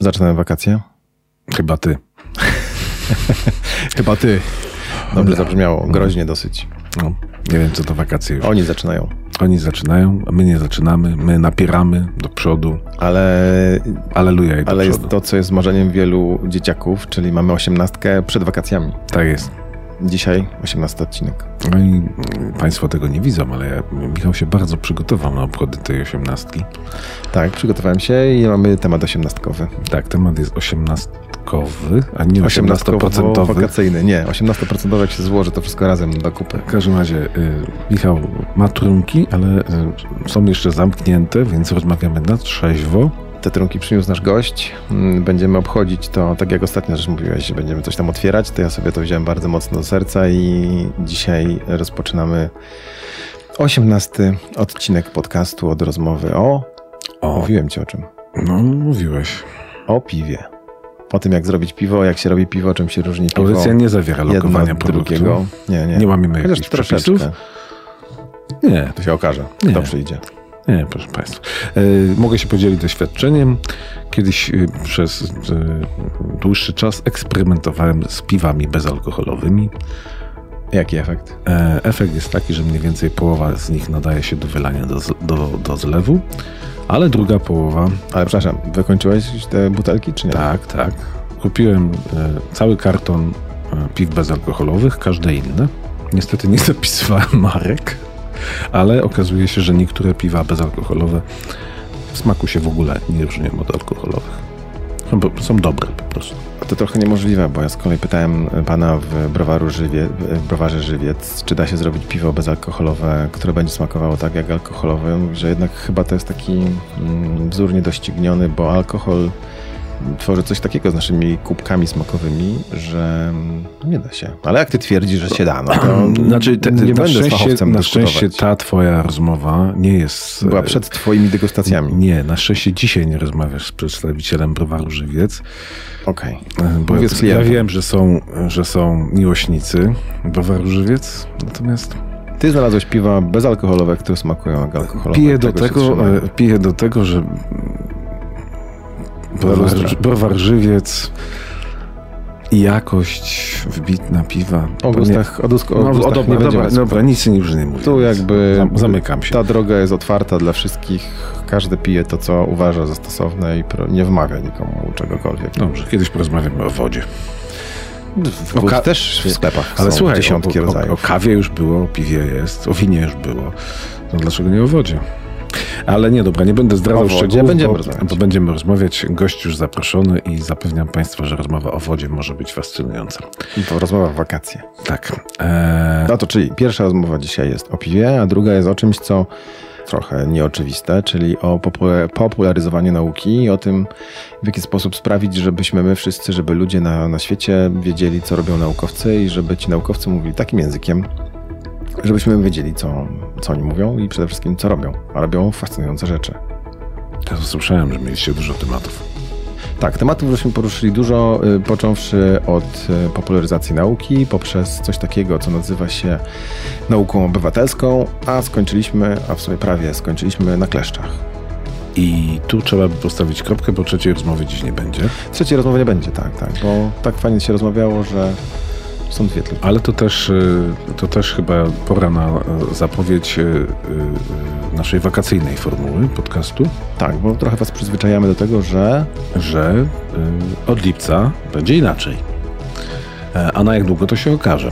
Zaczynamy wakacje? Chyba ty. Chyba ty. Dobrze zabrzmiało, groźnie dosyć. No, nie wiem, co to wakacje już. Oni zaczynają. Oni zaczynają, a my nie zaczynamy. My napieramy do przodu. Ale, Aleluja ale przodu. jest to, co jest marzeniem wielu dzieciaków, czyli mamy osiemnastkę przed wakacjami. Tak jest. Dzisiaj osiemnasty odcinek. No i Państwo tego nie widzą, ale ja, Michał się bardzo przygotował na obchody tej osiemnastki. Tak, przygotowałem się i mamy temat osiemnastkowy. Tak, temat jest osiemnastkowy, a nie osiemnastoprocentowy. wakacyjny. Nie, 18% jak się złoży, to wszystko razem do kupy. W każdym razie y, Michał ma trunki, ale y, są jeszcze zamknięte, więc rozmawiamy na trzeźwo. Te trunki przyniósł nasz gość. Mm, Będziemy obchodzić to, tak jak ostatnio też mówiłeś, że będziemy coś tam otwierać, to ja sobie to wziąłem bardzo mocno do serca i dzisiaj rozpoczynamy 18 odcinek podcastu od rozmowy o... O, Mówiłem ci o czym? no mówiłeś. O piwie. O tym, jak zrobić piwo, jak się robi piwo, czym się różni piwo. Audycja nie zawiera lokowania produktu. drugiego. Nie, nie. Nie Chociaż jakichś troszeczkę. przepisów. Nie, To się okaże. Nie. Kto przyjdzie. Nie, proszę Państwa. E, mogę się podzielić doświadczeniem. Kiedyś e, przez e, dłuższy czas eksperymentowałem z piwami bezalkoholowymi. Jaki efekt? Efekt jest taki, że mniej więcej połowa z nich nadaje się do wylania do, do, do zlewu, ale druga połowa, Ale przepraszam, wykończyłeś te butelki, czy nie? tak, tak. Kupiłem cały karton piw bezalkoholowych, każde inne. Niestety nie zapisywałem marek, ale okazuje się, że niektóre piwa bezalkoholowe w smaku się w ogóle nie różnią od alkoholowych. Są, po- są dobre po prostu. To trochę niemożliwe, bo ja z kolei pytałem pana w, browaru Żywie, w browarze Żywiec, czy da się zrobić piwo bezalkoholowe, które będzie smakowało tak jak alkoholowe. Że jednak chyba to jest taki mm, wzór niedościgniony, bo alkohol tworzy coś takiego z naszymi kubkami smakowymi, że mm, nie da się. Ale jak ty twierdzisz, że się da, no to Znaczy, te, nie będę szczęście, fachowcem na szczęście ta twoja rozmowa nie jest... Była e, przed twoimi degustacjami. Nie, na szczęście dzisiaj nie rozmawiasz z przedstawicielem browaru Żywiec, Okej. e, bo ja, ja wiem, że są, że są miłośnicy browaru Żywiec, natomiast Ty znalazłeś piwa bezalkoholowe, które smakują jak alkoholowe. piję do, tego, e, piję do tego, że browar, Żywiec i jakość wybitna piwa. O gustach, o, dusk- o No, gustach o, dobra, nie dobra, dobra, nic już nie mówię. Tu jakby Zam- Zamykam się. ta droga jest otwarta dla wszystkich. Każdy pije to, co uważa za stosowne i nie wmawia nikomu czegokolwiek. Dobrze, kiedyś porozmawiamy o wodzie. w, o ka- też w sklepach Ale słuchaj, dziesiątki o, o, rodzajów. o kawie już było, o piwie jest, o winie już było. No dlaczego nie o wodzie? Ale nie, dobra, nie będę zdradzał O wodzie szczegółów, będziemy bo, rozmawiać. bo będziemy rozmawiać. Gość już zaproszony i zapewniam Państwa, że rozmowa o wodzie może być fascynująca. To rozmowa w wakacje. Tak. Eee, No to czyli pierwsza rozmowa dzisiaj jest o piwie, a druga jest o czymś, co trochę nieoczywiste, czyli o popu- popularyzowaniu nauki i o tym, w jaki sposób sprawić, żebyśmy my wszyscy, żeby ludzie na, na świecie wiedzieli, co robią naukowcy i żeby ci naukowcy mówili takim językiem, żebyśmy wiedzieli, co, co oni mówią i przede wszystkim, co robią. A robią fascynujące rzeczy. ja słyszałem, że mieliście dużo tematów. Tak, tematów żeśmy poruszyli dużo, y, począwszy od y, popularyzacji nauki, poprzez coś takiego, co nazywa się nauką obywatelską, a skończyliśmy, a w sumie prawie skończyliśmy na kleszczach. I tu trzeba by postawić kropkę, bo trzeciej rozmowy dziś nie będzie. Trzeciej rozmowy nie będzie, tak, tak, bo tak fajnie się rozmawiało, że są dwie tylko. Ale to też, y, to też chyba pora na y, zapowiedź y, y, naszej wakacyjnej formuły podcastu. Tak, bo trochę was przyzwyczajamy do tego, że że y, od lipca będzie inaczej. E, A na jak długo to się okaże?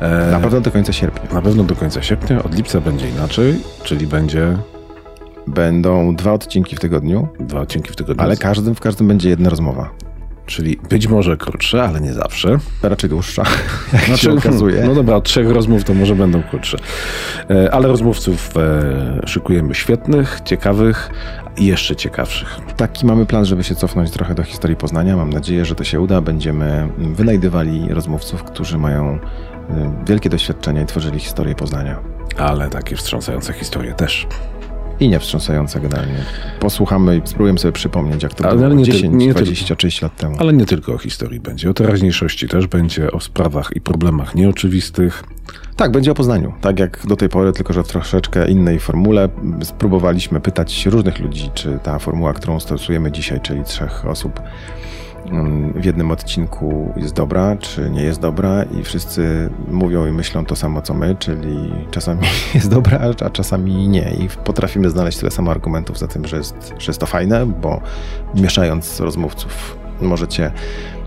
E, na pewno do końca sierpnia na pewno do końca sierpnia, od lipca będzie inaczej, czyli będzie będą dwa odcinki w tygodniu, dwa odcinki w tygodniu. ale każdym, w każdym będzie jedna rozmowa. Czyli być może krótsze, ale nie zawsze. Raczej dłuższa, jak się okazuje. No dobra, od trzech rozmów to może będą krótsze. E, Ale rozmówców e, szykujemy świetnych, ciekawych i jeszcze ciekawszych. Taki mamy plan, żeby się cofnąć trochę do historii Poznania. Mam nadzieję, że to się uda. Będziemy wynajdywali rozmówców, którzy mają y, wielkie doświadczenie i tworzyli historię Poznania. Ale takie wstrząsające historie też. I niewstrząsające generalnie. Posłuchamy i spróbujemy sobie przypomnieć, jak to Ale było nie 10, ty- nie 20, 30 lat temu. Ale nie tylko o historii będzie. O teraźniejszości też będzie, o sprawach i problemach nieoczywistych. Tak, będzie o Poznaniu. Tak jak do tej pory, tylko że w troszeczkę innej formule. Spróbowaliśmy pytać różnych ludzi, czy ta formuła, którą stosujemy dzisiaj, czyli trzech osób w jednym odcinku jest dobra, czy nie jest dobra i wszyscy mówią i myślą to samo co my, czyli czasami jest dobra, a czasami nie. I potrafimy znaleźć tyle samo argumentów za tym, że jest, że jest to fajne, bo mieszając rozmówców możecie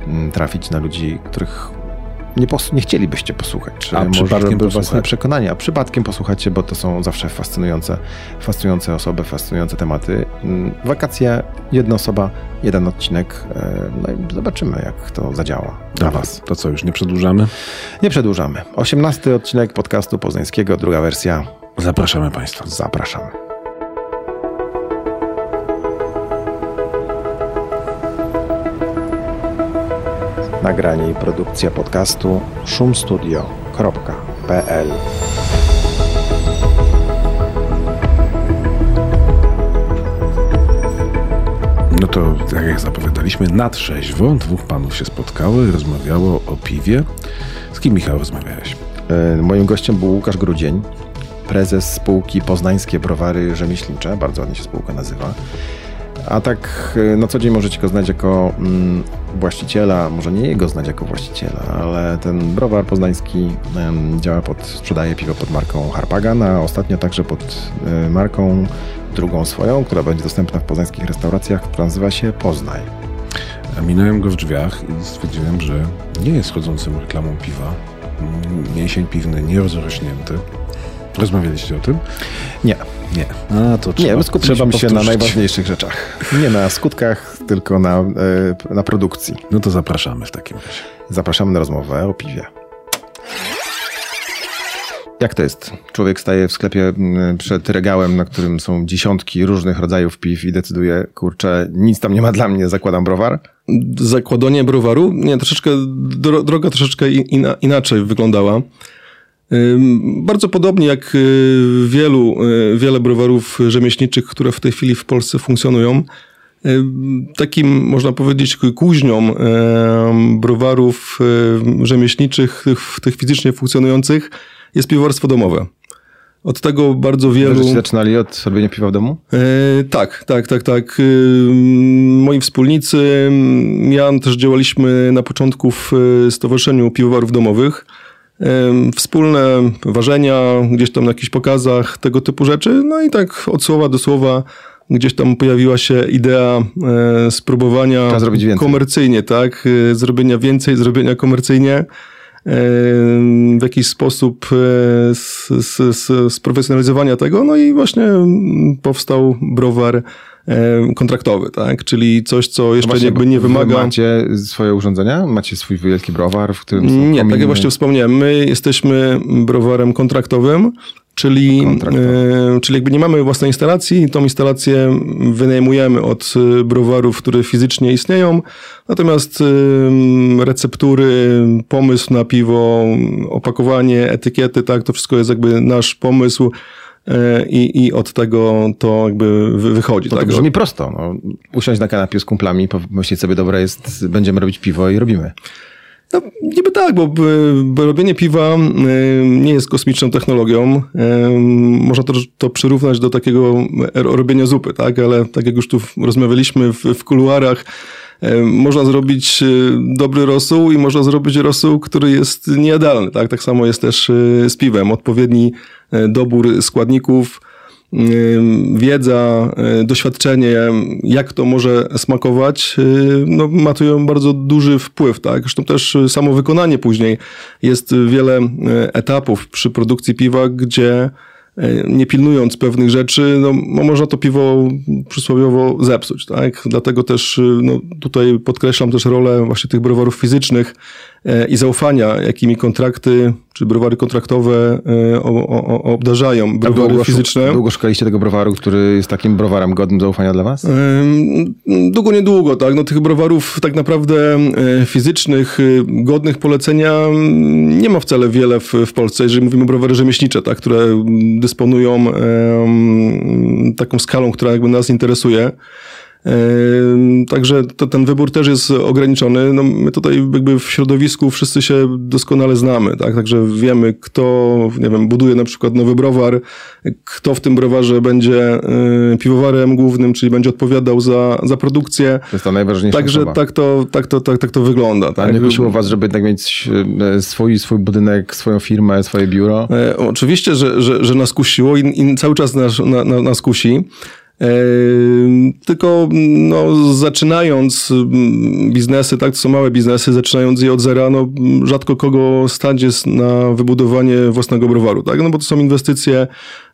mm, trafić na ludzi, których nie, pos- nie chcielibyście posłuchać, czy A może przypadkiem by was nie przekonanie, a przypadkiem posłuchacie, bo to są zawsze fascynujące, fascynujące osoby, fascynujące tematy. Mm, Wakacje, jedna osoba, jeden odcinek, e, no i zobaczymy, jak to zadziała dla was. To co, już nie przedłużamy? Nie przedłużamy. 18 odcinek podcastu poznańskiego, druga wersja. Zapraszamy Państwa. Zapraszamy. Nagranie i produkcja podcastu szumstudio.pl No to, tak jak zapowiadaliśmy, na trzeźwo dwóch panów się spotkało i rozmawiało o piwie. Z kim, Michał, rozmawiałeś? E, Moim gościem był Łukasz Grudzień, prezes spółki Poznańskie Browary Rzemieślnicze, bardzo ładnie się spółka nazywa. A tak e, na co dzień możecie go znać jako mm, właściciela, może nie jego znać jako właściciela, ale ten browar poznański em, działa pod, sprzedaje piwo pod marką Harpagan, a ostatnio także pod e, marką drugą swoją, która będzie dostępna w poznańskich restauracjach, która nazywa się Poznaj. A Minąłem go w drzwiach i stwierdziłem, że nie jest chodzącym reklamą piwa. Mięsień piwny nierozrośnięty. Rozmawialiście o tym? Nie, Nie. A, to trzeba, nie, my skupiliśmy się na najważniejszych rzeczach. Nie na skutkach, tylko na, e, na produkcji. No to zapraszamy w takim razie. Zapraszamy na rozmowę o piwie. Jak to jest? Człowiek staje w sklepie przed regałem, na którym są dziesiątki różnych rodzajów piw i decyduje, kurczę, nic tam nie ma dla mnie, zakładam browar. zakładanie browaru, nie, troszeczkę, dro, droga troszeczkę inaczej wyglądała. Bardzo podobnie jak y, wielu, y, wiele browarów rzemieślniczych, które w tej chwili w Polsce funkcjonują. Takim, można powiedzieć, kuźnią browarów em, rzemieślniczych, tych, tych fizycznie funkcjonujących, jest piwowarstwo domowe. Od tego bardzo wielu... Żeście zaczynali od robienia piwa w domu? E, tak, tak, tak, tak. E, moi wspólnicy, ja też działaliśmy na początku w Stowarzyszeniu Piwowarów Domowych. Wspólne ważenia, gdzieś tam na jakichś pokazach, tego typu rzeczy. No i tak od słowa do słowa gdzieś tam pojawiła się idea e, spróbowania komercyjnie, tak? E, Zrobienia więcej, zrobienia komercyjnie e, w jakiś sposób sprofesjonalizowania tego, no i właśnie powstał browar kontraktowy, tak? Czyli coś, co jeszcze Właśnie, jakby nie wy wymaga... Macie swoje urządzenia? Macie swój wielki browar, w którym są Nie, tak kominy? jak właśnie wspomniałem, my jesteśmy browarem kontraktowym, czyli, e, czyli jakby nie mamy własnej instalacji, tą instalację wynajmujemy od e, browarów, które fizycznie istnieją, natomiast e, receptury, pomysł na piwo, opakowanie, etykiety, tak, to wszystko jest jakby nasz pomysł i, i od tego to jakby wy- wychodzi. To, to tak? brzmi prosto. No, usiąść na kanapie z kumplami, pomyśleć sobie, dobra, jest, będziemy robić piwo i robimy. No, niby tak, bo, bo robienie piwa y, nie jest kosmiczną technologią. Można to, to przyrównać do takiego robienia zupy, tak? Ale tak jak już tu rozmawialiśmy w, w kuluarach, można zrobić y, dobry rosół i można zrobić rosół, który jest niejadalny, tak? Tak samo jest też y, z piwem. Odpowiedni dobór składników, wiedza, doświadczenie, jak to może smakować, no, ma tu bardzo duży wpływ. Tak? Zresztą też samo wykonanie później jest wiele etapów przy produkcji piwa, gdzie nie pilnując pewnych rzeczy, no, można to piwo przysłowiowo zepsuć. Tak? Dlatego też y, no, tutaj podkreślam też rolę właśnie tych browarów fizycznych, e, i zaufania, jakimi kontrakty czy browary kontraktowe e, obdarzają browary długo, fizyczne. Długo szukaliście tego browaru, który jest takim browarem godnym zaufania dla was? Długo, niedługo, tak. No, tych browarów tak naprawdę fizycznych, godnych polecenia nie ma wcale wiele w, w Polsce, jeżeli mówimy o browary rzemieślnicze, tak, które dysponują um, taką skalą, która jakby nas interesuje. Także to, ten wybór też jest ograniczony. No, my tutaj jakby w środowisku wszyscy się doskonale znamy, tak? Także wiemy, kto, nie wiem, buduje na przykład nowy browar, kto w tym browarze będzie y, piwowarem głównym, czyli będzie odpowiadał za, za produkcję. To jest to najważniejsze. Także tak to, tak, to, tak, tak to wygląda. Tak? A nie kusiło was, żeby jednak mieć e, swój, swój budynek, swoją firmę, swoje biuro? E, oczywiście, że, że, że nas kusiło i, i cały czas nas, na, na, nas kusi. Tylko no, zaczynając biznesy, tak, to są małe biznesy, zaczynając je od zera, no, rzadko kogo stać jest na wybudowanie własnego browaru, tak? No bo to są inwestycje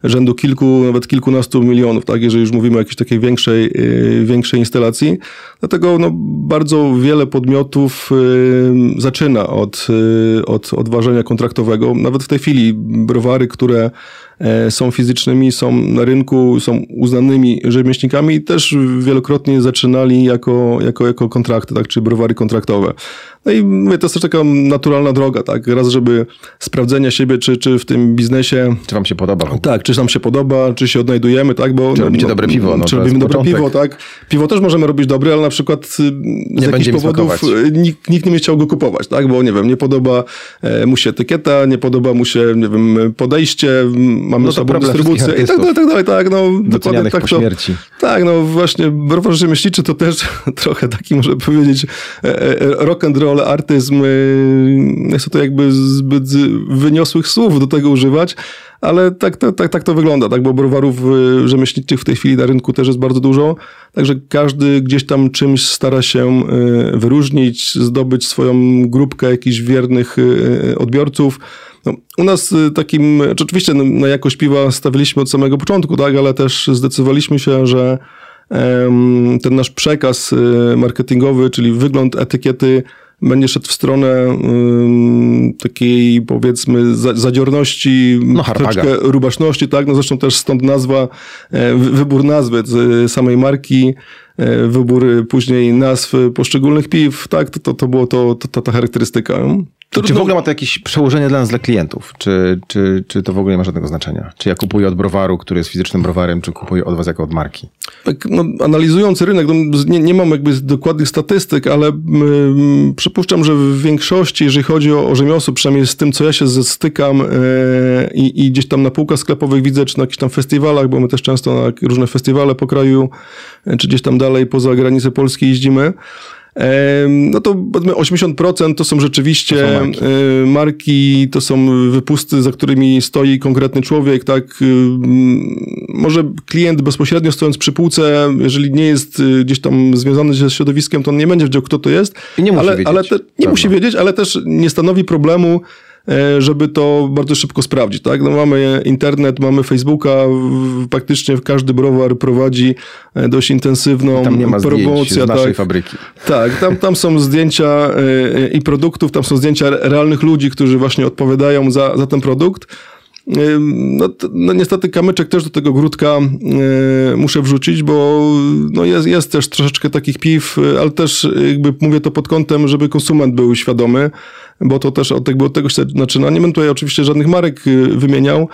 rzędu kilku, nawet kilkunastu milionów, tak? Jeżeli już mówimy o jakiejś takiej większej, y, większej instalacji. Dlatego no, bardzo wiele podmiotów y, zaczyna od, y, od, od ważenia kontraktowego. Nawet w tej chwili browary, które są fizycznymi, są na rynku, są uznanymi rzemieślnikami i też wielokrotnie zaczynali jako, jako, jako kontrakty, tak, czy browary kontraktowe. No i mówię, to jest też taka naturalna droga, tak? Raz, żeby sprawdzenia siebie, czy, czy w tym biznesie... Czy wam się podoba? Tak, czy nam się podoba, czy się odnajdujemy, tak? Bo, czy no, robicie no, dobre piwo? No, czy robimy dobre początek. piwo, tak? Piwo też możemy robić dobre, ale na przykład y, z nie jakichś powodów nikt, nikt nie będzie chciał go kupować, tak? Bo nie wiem, nie podoba e, mu się etykieta, nie podoba mu się, nie wiem, podejście, mamy no słabą dystrybucję i tak dalej, tak dalej, tak, no. Dokładnie tak po to, śmierci. Tak, no właśnie, browar rzemieślniczy to też trochę taki, może powiedzieć, e, e, rock and roll artyzm, nie chcę to jakby zbyt wyniosłych słów do tego używać, ale tak, tak, tak, tak to wygląda, tak, bo browarów rzemieślniczych w tej chwili na rynku też jest bardzo dużo, także każdy gdzieś tam czymś stara się wyróżnić, zdobyć swoją grupkę jakichś wiernych odbiorców. No, u nas takim, oczywiście na jakość piwa stawiliśmy od samego początku, tak, ale też zdecydowaliśmy się, że ten nasz przekaz marketingowy, czyli wygląd etykiety będzie szedł w stronę takiej powiedzmy zadziorności, no, troszeczkę rubaszności, tak? No zresztą też stąd nazwa, e, wybór nazwy samej marki, e, wybór później nazw poszczególnych piw, tak? To, to, to było to, to, ta charakterystyka. Trudno. Czy w ogóle ma to jakieś przełożenie dla nas, dla klientów? Czy, czy, czy to w ogóle nie ma żadnego znaczenia? Czy ja kupuję od browaru, który jest fizycznym browarem, czy kupuję od was jako od marki? Tak, no, analizując rynek, no, nie, nie mam jakby dokładnych statystyk, ale y, przypuszczam, że w większości, jeżeli chodzi o, o rzemiosło, przynajmniej z tym, co ja się stykam y, i gdzieś tam na półkach sklepowych widzę, czy na jakichś tam festiwalach, bo my też często na różne festiwale po kraju, y, czy gdzieś tam dalej poza granice Polski jeździmy, no to 80% to są rzeczywiście to są marki. E, marki. to są wypusty, za którymi stoi konkretny człowiek, tak. Y, może klient bezpośrednio stojąc przy półce, jeżeli nie jest y, gdzieś tam związany ze środowiskiem, to on nie będzie wiedział, kto to jest. I nie musi ale, wiedzieć. Ale te, nie musi wiedzieć, ale też nie stanowi problemu żeby to bardzo szybko sprawdzić. Tak? No mamy internet, mamy Facebooka, praktycznie każdy browar prowadzi e, dość intensywną tam nie ma promocję. z naszej tak. fabryki. Tak, tam, tam są zdjęcia e, i produktów, tam są zdjęcia realnych ludzi, którzy właśnie odpowiadają za, za ten produkt. No, no, niestety kamyczek też do tego grudka y, muszę wrzucić, bo no jest, jest też troszeczkę takich piw, ale też jakby mówię to pod kątem, żeby konsument był świadomy, bo to też od tego, od tego się zaczyna. Nie będę tutaj oczywiście żadnych marek y, wymieniał,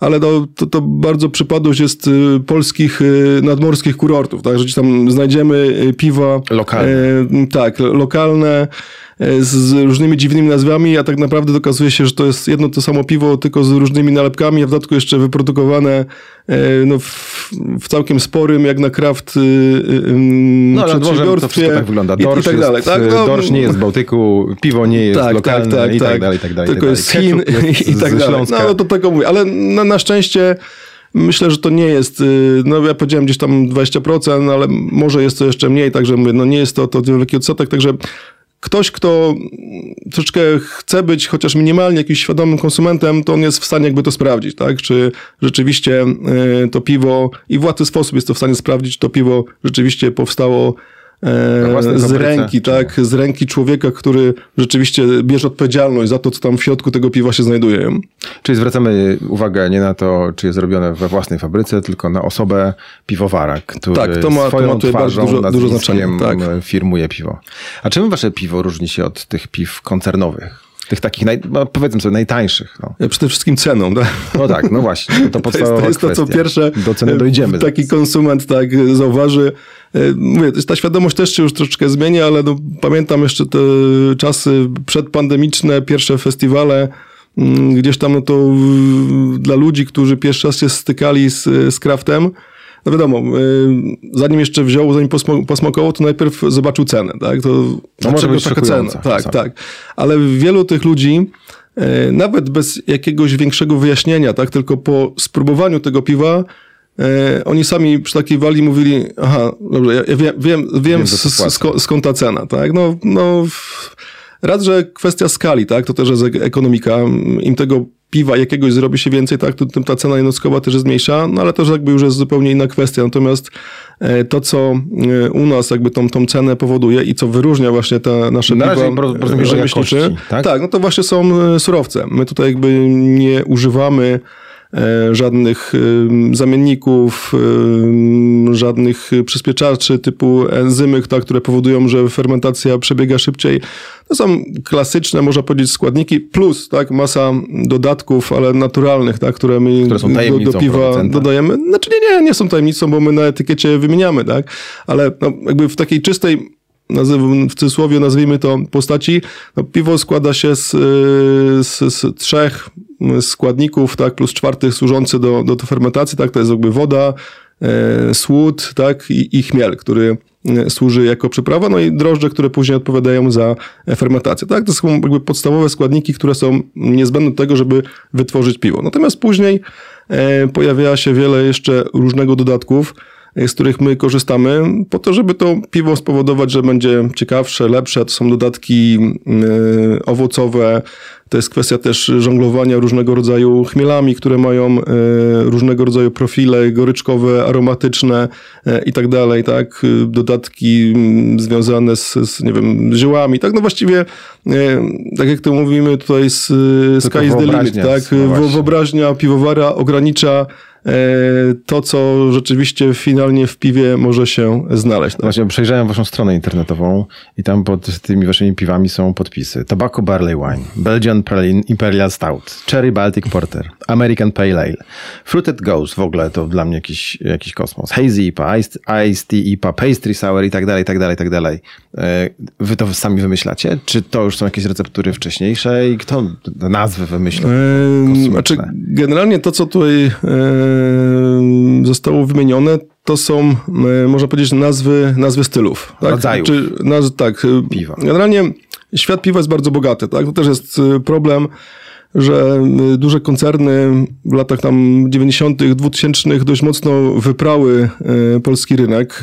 ale to, to, to, bardzo przypadłość jest y, polskich nadmorskich kurortów, tak, że tam znajdziemy piwa lokalne. E, tak, lokalne, z różnymi dziwnymi nazwami, a tak naprawdę okazuje się, że to jest jedno to samo piwo, tylko z różnymi nalepkami, a w dodatku jeszcze wyprodukowane e, no, w, w całkiem sporym, jak na kraft no, ale to wszystko tak wygląda. Dorsz, i, tak dalej, jest, tak? No, dorsz nie jest z Bałtyku, piwo nie jest tak, tak lokalne tak, tak, i tak, tak dalej, i tak dalej. Tylko jest z Chin i tak dalej. No to tego mówię, ale na, na szczęście Myślę, że to nie jest, no ja powiedziałem gdzieś tam 20%, ale może jest to jeszcze mniej, także mówię, no nie jest to, to wielki odsetek, także ktoś, kto troszeczkę chce być chociaż minimalnie jakimś świadomym konsumentem, to on jest w stanie jakby to sprawdzić, tak? Czy rzeczywiście e, to piwo i w łatwy sposób jest to w stanie sprawdzić, czy to piwo rzeczywiście powstało e, z ręki, tak, z ręki człowieka, który rzeczywiście bierze odpowiedzialność za to, co tam w środku tego piwa się znajduje. Czyli zwracamy uwagę nie na to, czy jest zrobione we własnej fabryce, tylko na osobę piwowara, który tak, to ma, swoją to ma tutaj bardzo dużo, dużo znaczenia. Tak. firmuje piwo. A czym wasze piwo różni się od tych piw koncernowych? Tych takich, naj, no powiedzmy sobie, najtańszych. No. Przede wszystkim ceną. Tak? No tak, no właśnie. To, to, jest, to jest to, co pierwsze Do ceny dojdziemy. Taki konsument tak zauważy. E, mówię, ta świadomość też się już troszeczkę zmienia, ale no, pamiętam jeszcze te czasy przedpandemiczne, pierwsze festiwale, mm, gdzieś tam no to dla ludzi, którzy pierwszy raz się stykali z, z craftem, no wiadomo, y, zanim jeszcze wziął, zanim posmakował, to najpierw zobaczył cenę, tak? To no może być taka cena. Tak, tak. Ale wielu tych ludzi, y, nawet bez jakiegoś większego wyjaśnienia, tak? Tylko po spróbowaniu tego piwa, y, oni sami przytakiwali i mówili, aha, dobrze, ja, wiem, wiem, wiem skąd ta cena, tak? No, no, raz, że kwestia skali, tak? To też jest ekonomika. Im tego piwa jakiegoś zrobi się więcej, tak, to tym ta cena jednostkowa też jest mniejsza, no ale to jakby już jest zupełnie inna kwestia. Natomiast e, to, co e, u nas jakby tą, tą cenę powoduje i co wyróżnia właśnie te nasze Na piwa rzemieślnicze, tak? tak, no to właśnie są e, surowce. My tutaj jakby nie używamy E, żadnych e, zamienników, e, żadnych przyspieszaczy typu enzymy, które powodują, że fermentacja przebiega szybciej. To są klasyczne, można powiedzieć, składniki, plus tak, masa dodatków, ale naturalnych, tak, które my które do, do, piwa producenta. dodajemy. Znaczy nie, nie, nie są tajemnicą, bo my na etykiecie wymieniamy, tak, ale no, jakby w takiej czystej w cudzysłowie nazwijmy to postaci, no, piwo składa się z, z, z trzech składników, tak, plus czwarty służący do, do fermentacji, tak, to jest jakby woda, e, słód, tak, i, i chmiel, który e, służy jako przyprawa, no i drożdże, które później odpowiadają za fermentację. Tak? To są jakby podstawowe składniki, które są niezbędne do tego, żeby wytworzyć piwo. Natomiast później e, pojawia się wiele jeszcze różnego dodatków, z których my korzystamy, po to, żeby to piwo spowodować, że będzie ciekawsze, lepsze. To są dodatki y, owocowe, to jest kwestia też żonglowania różnego rodzaju chmielami, które mają y, różnego rodzaju profile goryczkowe, aromatyczne y, i tak dalej, tak? Dodatki mm, związane z, z, nie wiem, ziołami, tak? No właściwie, tak jak to mówimy tutaj z Sky is the limit, tak? No Wyobraźnia piwowara ogranicza to, co rzeczywiście finalnie w piwie może się znaleźć. Tak? Właśnie przejrzałem waszą stronę internetową i tam pod tymi waszymi piwami są podpisy. Tobacco Barley Wine, Belgian Imperial Stout, Cherry Baltic Porter, American Pale Ale, Fruited Ghost, w ogóle to dla mnie jakiś, jakiś kosmos, Hazy IPA, Iced, Iced Tea IPA, Pastry Sour i tak dalej, i tak dalej, i tak dalej. E, wy to sami wymyślacie? Czy to już są jakieś receptury wcześniejsze i kto nazwy wymyślił? Eee, znaczy, generalnie to, co tutaj zostało wymienione, to są, można powiedzieć, nazwy, nazwy stylów. Tak? Rodzajów. Czy, naz, tak. Piwa. Generalnie świat piwa jest bardzo bogaty. Tak? To też jest problem, że duże koncerny w latach tam 90., 2000 dość mocno wyprały polski rynek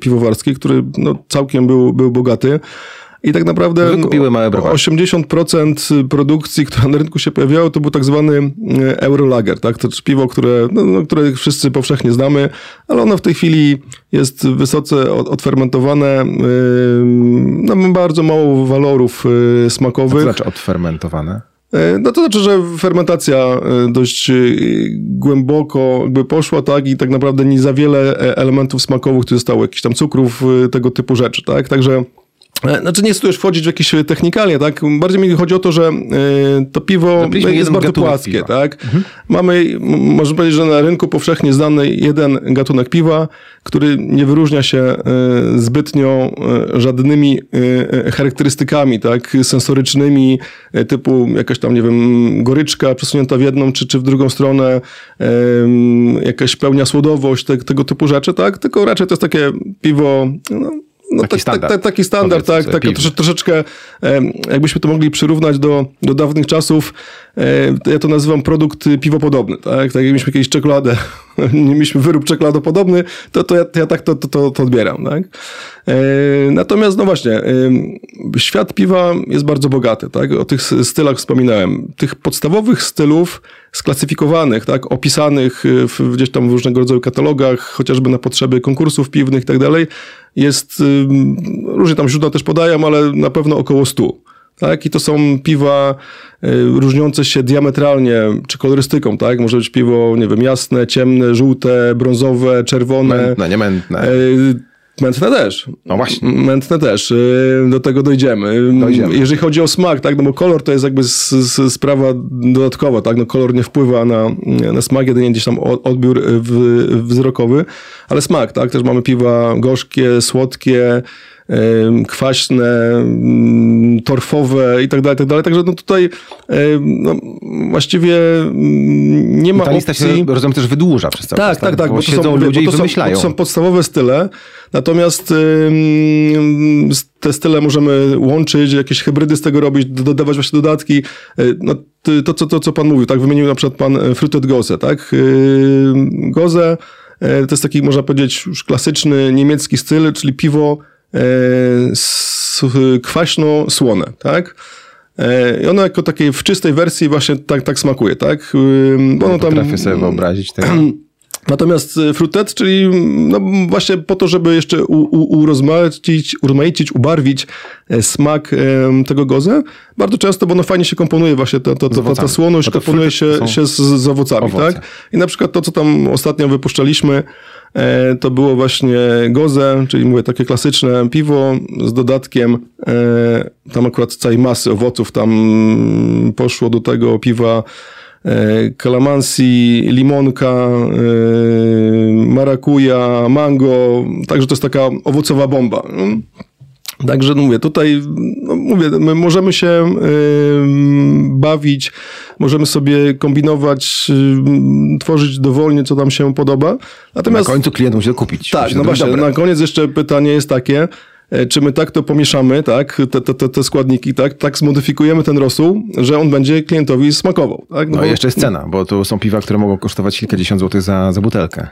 piwowarski, który no, całkiem był, był bogaty. I tak naprawdę Wykupiły małe 80% produkcji, która na rynku się pojawiało, to był tak zwany e, Eurolager, tak? To piwo, które, no, no, które wszyscy powszechnie znamy, ale ono w tej chwili jest wysoce odfermentowane, no, ma bardzo mało walorów e, smakowych. Co znaczy odfermentowane? E, no to znaczy, że fermentacja dość głęboko jakby poszła, tak, i tak naprawdę nie za wiele elementów smakowych tu zostało, jakichś tam cukrów, tego typu rzeczy, tak, także E, znaczy nie chcę tu już wchodzić w jakieś technikalie, tak? Bardziej mi chodzi o to, że y, to piwo jest bardzo płaskie, piwa. tak? Mhm. Mamy, można powiedzieć, że na rynku powszechnie znany jeden gatunek piwa, który nie wyróżnia się zbytnio żadnymi charakterystykami, tak? Sensorycznymi, typu jakaś tam, nie wiem, goryczka przesunięta w jedną czy, czy w drugą stronę, jakaś pełnia słodowość, te, tego typu rzeczy, tak? Tylko raczej to jest takie piwo, no, no, taki, tak, standard. Tak, taki standard, tak, tak trosze, troszeczkę jakbyśmy to mogli przyrównać do, do dawnych czasów, ja to nazywam produkt piwopodobny, tak, tak jak mieliśmy kiedyś czekoladę, nie mieliśmy wyrób czekoladopodobny, to, to, ja, to ja tak to, to, to odbieram, tak. Natomiast, no właśnie, świat piwa jest bardzo bogaty, tak, o tych stylach wspominałem. Tych podstawowych stylów sklasyfikowanych, tak, opisanych w, gdzieś tam w różnego rodzaju katalogach, chociażby na potrzeby konkursów piwnych i tak dalej, jest, różnie tam źródła też podają, ale na pewno około 100. Tak? I to są piwa różniące się diametralnie, czy kolorystyką, tak? Może być piwo, nie wiem, jasne, ciemne, żółte, brązowe, czerwone. Mętne, nie mętne. Też. No właśnie. Mętne też. Y, do tego dojdziemy. Dojdziemy. Jeżeli chodzi o smak, tak, no bo kolor to jest jakby s, s, sprawa dodatkowa, tak, no kolor nie wpływa na, na smak, jedynie gdzieś tam odbiór w, wzrokowy, ale smak, tak, też mamy piwa gorzkie, słodkie, kwaśne, mm, torfowe i tak dalej, tak dalej. Także no tutaj no, właściwie mm, nie ma Ta lista opcji. się, rozumiem, też wydłuża przez cały Tak, czas. tak, tak. Bo, to siedzą są, ludzie bo i to są, wymyślają. bo to są podstawowe style, natomiast te style możemy łączyć, jakieś hybrydy z tego robić, dodawać właśnie dodatki. Y, No, to, co, to, co pan mówił, tak, wymienił na przykład pan e, Fruited Gose, tak? E, to jest taki, można powiedzieć, już klasyczny niemiecki styl, czyli piwo e, s- kwaśno-słone, tak? E, I ono jako takiej w czystej wersji właśnie tak, tak smakuje, tak? Ym, Ono tam, Potrafię sobie wyobrazić tego. Natomiast e, frutet, czyli no właśnie po to, żeby jeszcze u, u, urozmaicić, urozmaicić, ubarwić e, smak em, tego goze, bardzo często, bo ono fajnie się komponuje właśnie, ta, ta, ta, ta, słoność No komponuje się, się z, z owocami, owoce. tak? I na przykład to, co tam ostatnio wypuszczaliśmy, e, to było właśnie goze, czyli mówię, takie klasyczne piwo z dodatkiem e, tam akurat całej masy owoców tam poszło do tego piwa kalamansi, limonka, e, marakuja, mango, także to jest taka owocowa bomba. Także no mówię, tutaj no mówię, my możemy się ym, bawić, możemy sobie kombinować, ym, tworzyć dowolnie, co nam się podoba. Na Natomiast końcu klient musi kupić. tak, Musi no właśnie, na koniec jeszcze pytanie jest takie, e, czy my tak to pomieszamy, tak, te, te, te, składniki, tak, tak zmodyfikujemy ten rosół, że on będzie klientowi smakował, tak? No bo- i jeszcze jest cena, bo to są piwa, które mogą kosztować kilkadziesiąt złotych za, za butelkę.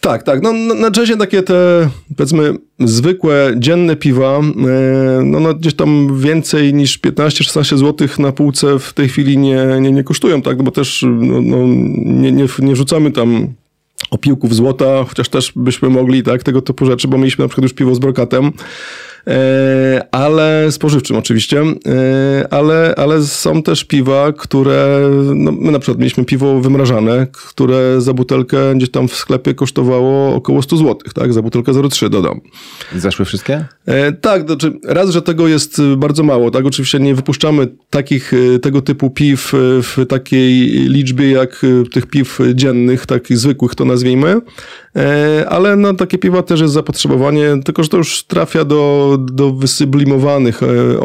Tak, tak. No, na, częściej takie te, powiedzmy, zwykłe, dzienne piwa, e, no, no gdzieś tam więcej niż 15-16 zł na półce w tej chwili nie, nie, nie kosztują, tak? No bo też no, no, nie, nie, nie rzucamy tam opiłków złota, chociaż też byśmy mogli, tak, tego typu rzeczy, bo mieliśmy na przykład już piwo z brokatem, ale spożywczym oczywiście, e, ale, ale są też piwa, które, no, my na przykład mieliśmy piwo wymrażane, które za butelkę gdzieś tam w sklepie kosztowało około 100 zł, tak, za butelkę 0,3 dodam. Zeszły wszystkie? E, tak, znaczy raz, że tego jest y, bardzo mało, tak, oczywiście nie wypuszczamy takich, y, tego typu piw y, w takiej liczbie jak tych piw dziennych, takich zwykłych to nazwijmy, e, ale na takie piwa też jest zapotrzebowanie, tylko że to już trafia do, do wysublimowanych e,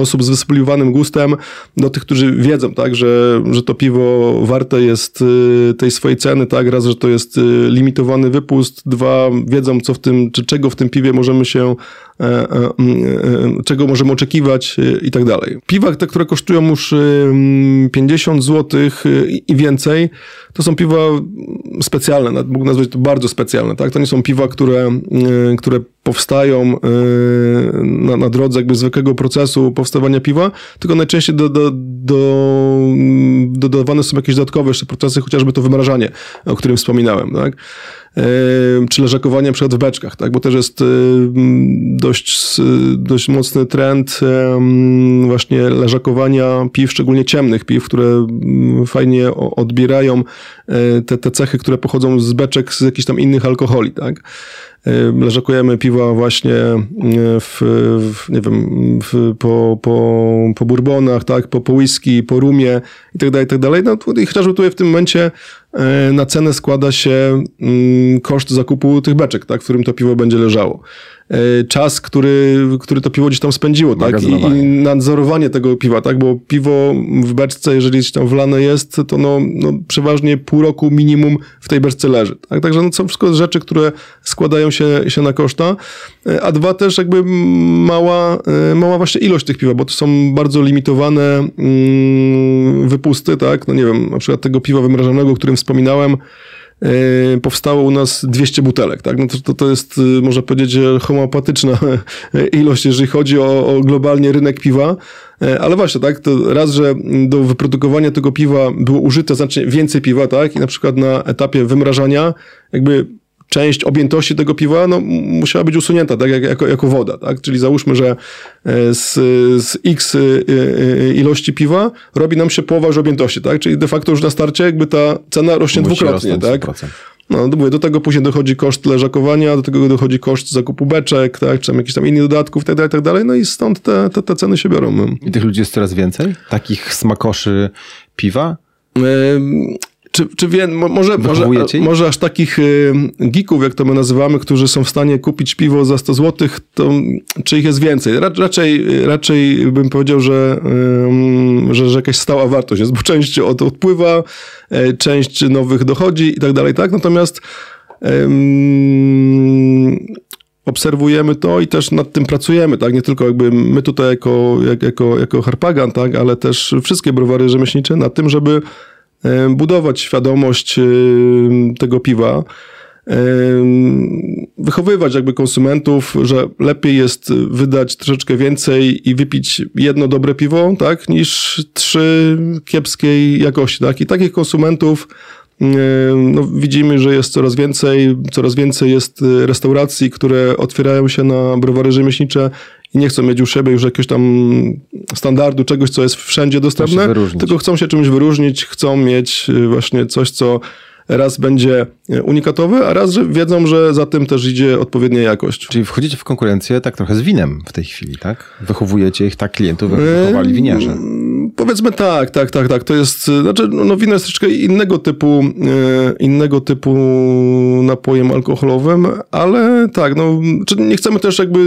osób z wysublimowanym gustem, do tych, którzy wiedzą, tak, że, że to piwo warte jest y, tej swojej ceny, tak, raz, że to jest y, limitowany wypust, dwa, wiedzą co w tym, czy czego w tym piwie możemy się e, e, e, czego możemy oczekiwać e, i tak dalej. Piwa, te, które kosztują już e, mm, 50 zł i więcej, to są piwa specjalne, mógł nazwać to bardzo specjalne, tak? To nie są piwa, które, e, które powstają e, na, na drodze jakby zwykłego procesu powstawania piwa, tylko najczęściej do, do, do, dodawane są jakieś dodatkowe jeszcze procesy, chociażby to wymrażanie, o którym wspominałem, tak? Czy leżakowanie na przykład w beczkach, tak? bo też jest dość, dość mocny trend właśnie leżakowania piw, szczególnie ciemnych piw, które mm, fajnie odbierają e, te, te cechy, które pochodzą z beczek z jakichś tam innych alkoholi. Tak? Leżakujemy piwa właśnie e, w, w nie wiem, w, po, po, po bourbonach, tak? po, po whisky, po rumie i tak dalej, i tak dalej. No, chociażby tutaj w tym momencie na cenę składa się mm, koszt zakupu tych beczek, tak, w którym to piwo będzie leżało. E, Czas, który, który to piwo gdzieś tam spędziło, tak, i, i nadzorowanie tego piwa, tak, bo piwo w beczce, jeżeli gdzieś tam wlane jest, to no, no przeważnie pół roku minimum w tej beczce leży, tak, także no, są wszystko rzeczy, które składają się, się na koszta, E, a dwa też jakby mała, e, mała właśnie ilość tych piwa, bo to są bardzo limitowane mm, wypusty, tak, no nie wiem, na przykład tego piwa wymrażanego, o którym wspominałem, powstało u nas 200 butelek, tak? No to, to, jest, e, można powiedzieć, homeopatyczna ilość, jeżeli chodzi o, o globalnie rynek piwa, E, ale właśnie, tak, to raz, że do wyprodukowania tego piwa było użyte znacznie więcej piwa, tak, i na przykład na etapie wymrażania jakby część objętości tego piwa no, musiała być usunięta, tak, jak, jako, jako woda, tak? Czyli załóżmy, że e, z, z x ilości piwa robi nam się połowa już objętości, tak? Czyli de facto już na starcie jakby ta cena rośnie Musi dwukrotnie, tak? 100%. No, do tego później dochodzi koszt leżakowania, do tego dochodzi koszt zakupu beczek, tak, czy tam jakichś tam innych dodatków, tak dalej, tak dalej, no i stąd te, te, te ceny się biorą. I tych ludzi jest coraz więcej? Takich smakoszy piwa? Czy, czy wie, może, może, może aż takich y, geeków, jak to my nazywamy, którzy są w stanie kupić piwo za 100 zł, to czy ich jest więcej? Raczej, raczej bym powiedział, że, że, że jakaś stała wartość jest, bo część od, odpływa, e, część nowych dochodzi i tak dalej, tak? Natomiast um, obserwujemy to i też nad tym pracujemy, tak? Nie tylko jakby my tutaj jako, jak, jako, jako Harpagan, tak? Ale też wszystkie browary rzemieślnicze nad tym, żeby budować świadomość e, tego piwa, e, wychowywać jakby konsumentów, że lepiej jest wydać troszeczkę więcej i wypić jedno dobre piwo, tak, niż trzy kiepskiej jakości, tak. I takich konsumentów no, widzimy, że jest coraz więcej, coraz więcej jest restauracji, które otwierają się na browary rzemieślnicze i nie chcą mieć u siebie już jakiegoś tam standardu, czegoś, co jest wszędzie dostępne, tylko chcą się czymś wyróżnić, chcą mieć y, właśnie coś, co raz będzie unikatowy, a raz że wiedzą, że za tym też idzie odpowiednia jakość. Czyli wchodzicie w konkurencję tak trochę z winem w tej chwili, tak? Wychowujecie ich tak klientów, jak wychowali winiarze. Powiedzmy tak, tak, tak, tak. To jest, znaczy, no wino jest troszeczkę innego typu, e, innego typu napojem alkoholowym, ale tak, no, nie chcemy też jakby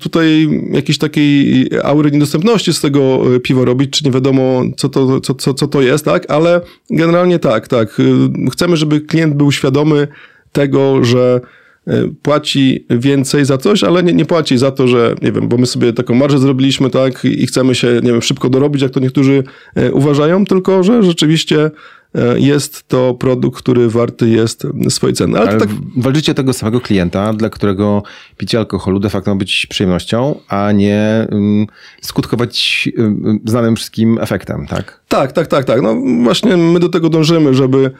tutaj jakiejś takiej aury niedostępności z tego e, piwa robić, czy nie wiadomo, co to, co, co, co to jest, tak, ale generalnie tak, tak. E, chcemy, żeby klient był świadomy tego, że Y, płaci więcej za coś, ale nie, nie płaci za to, że nie wiem, bo my sobie taką marżę zrobiliśmy, tak, i chcemy się, nie wiem, szybko dorobić, jak to niektórzy y, uważają, tylko że rzeczywiście y, jest to produkt, który warty jest swojej ceny. Ale, Ale tak... walczycie tego samego klienta, dla którego picie alkoholu de facto ma być przyjemnością, a nie um, skutkować um, znanym wszystkim efektem, tak? Tak, tak, tak, tak. No właśnie my do tego dążymy, żeby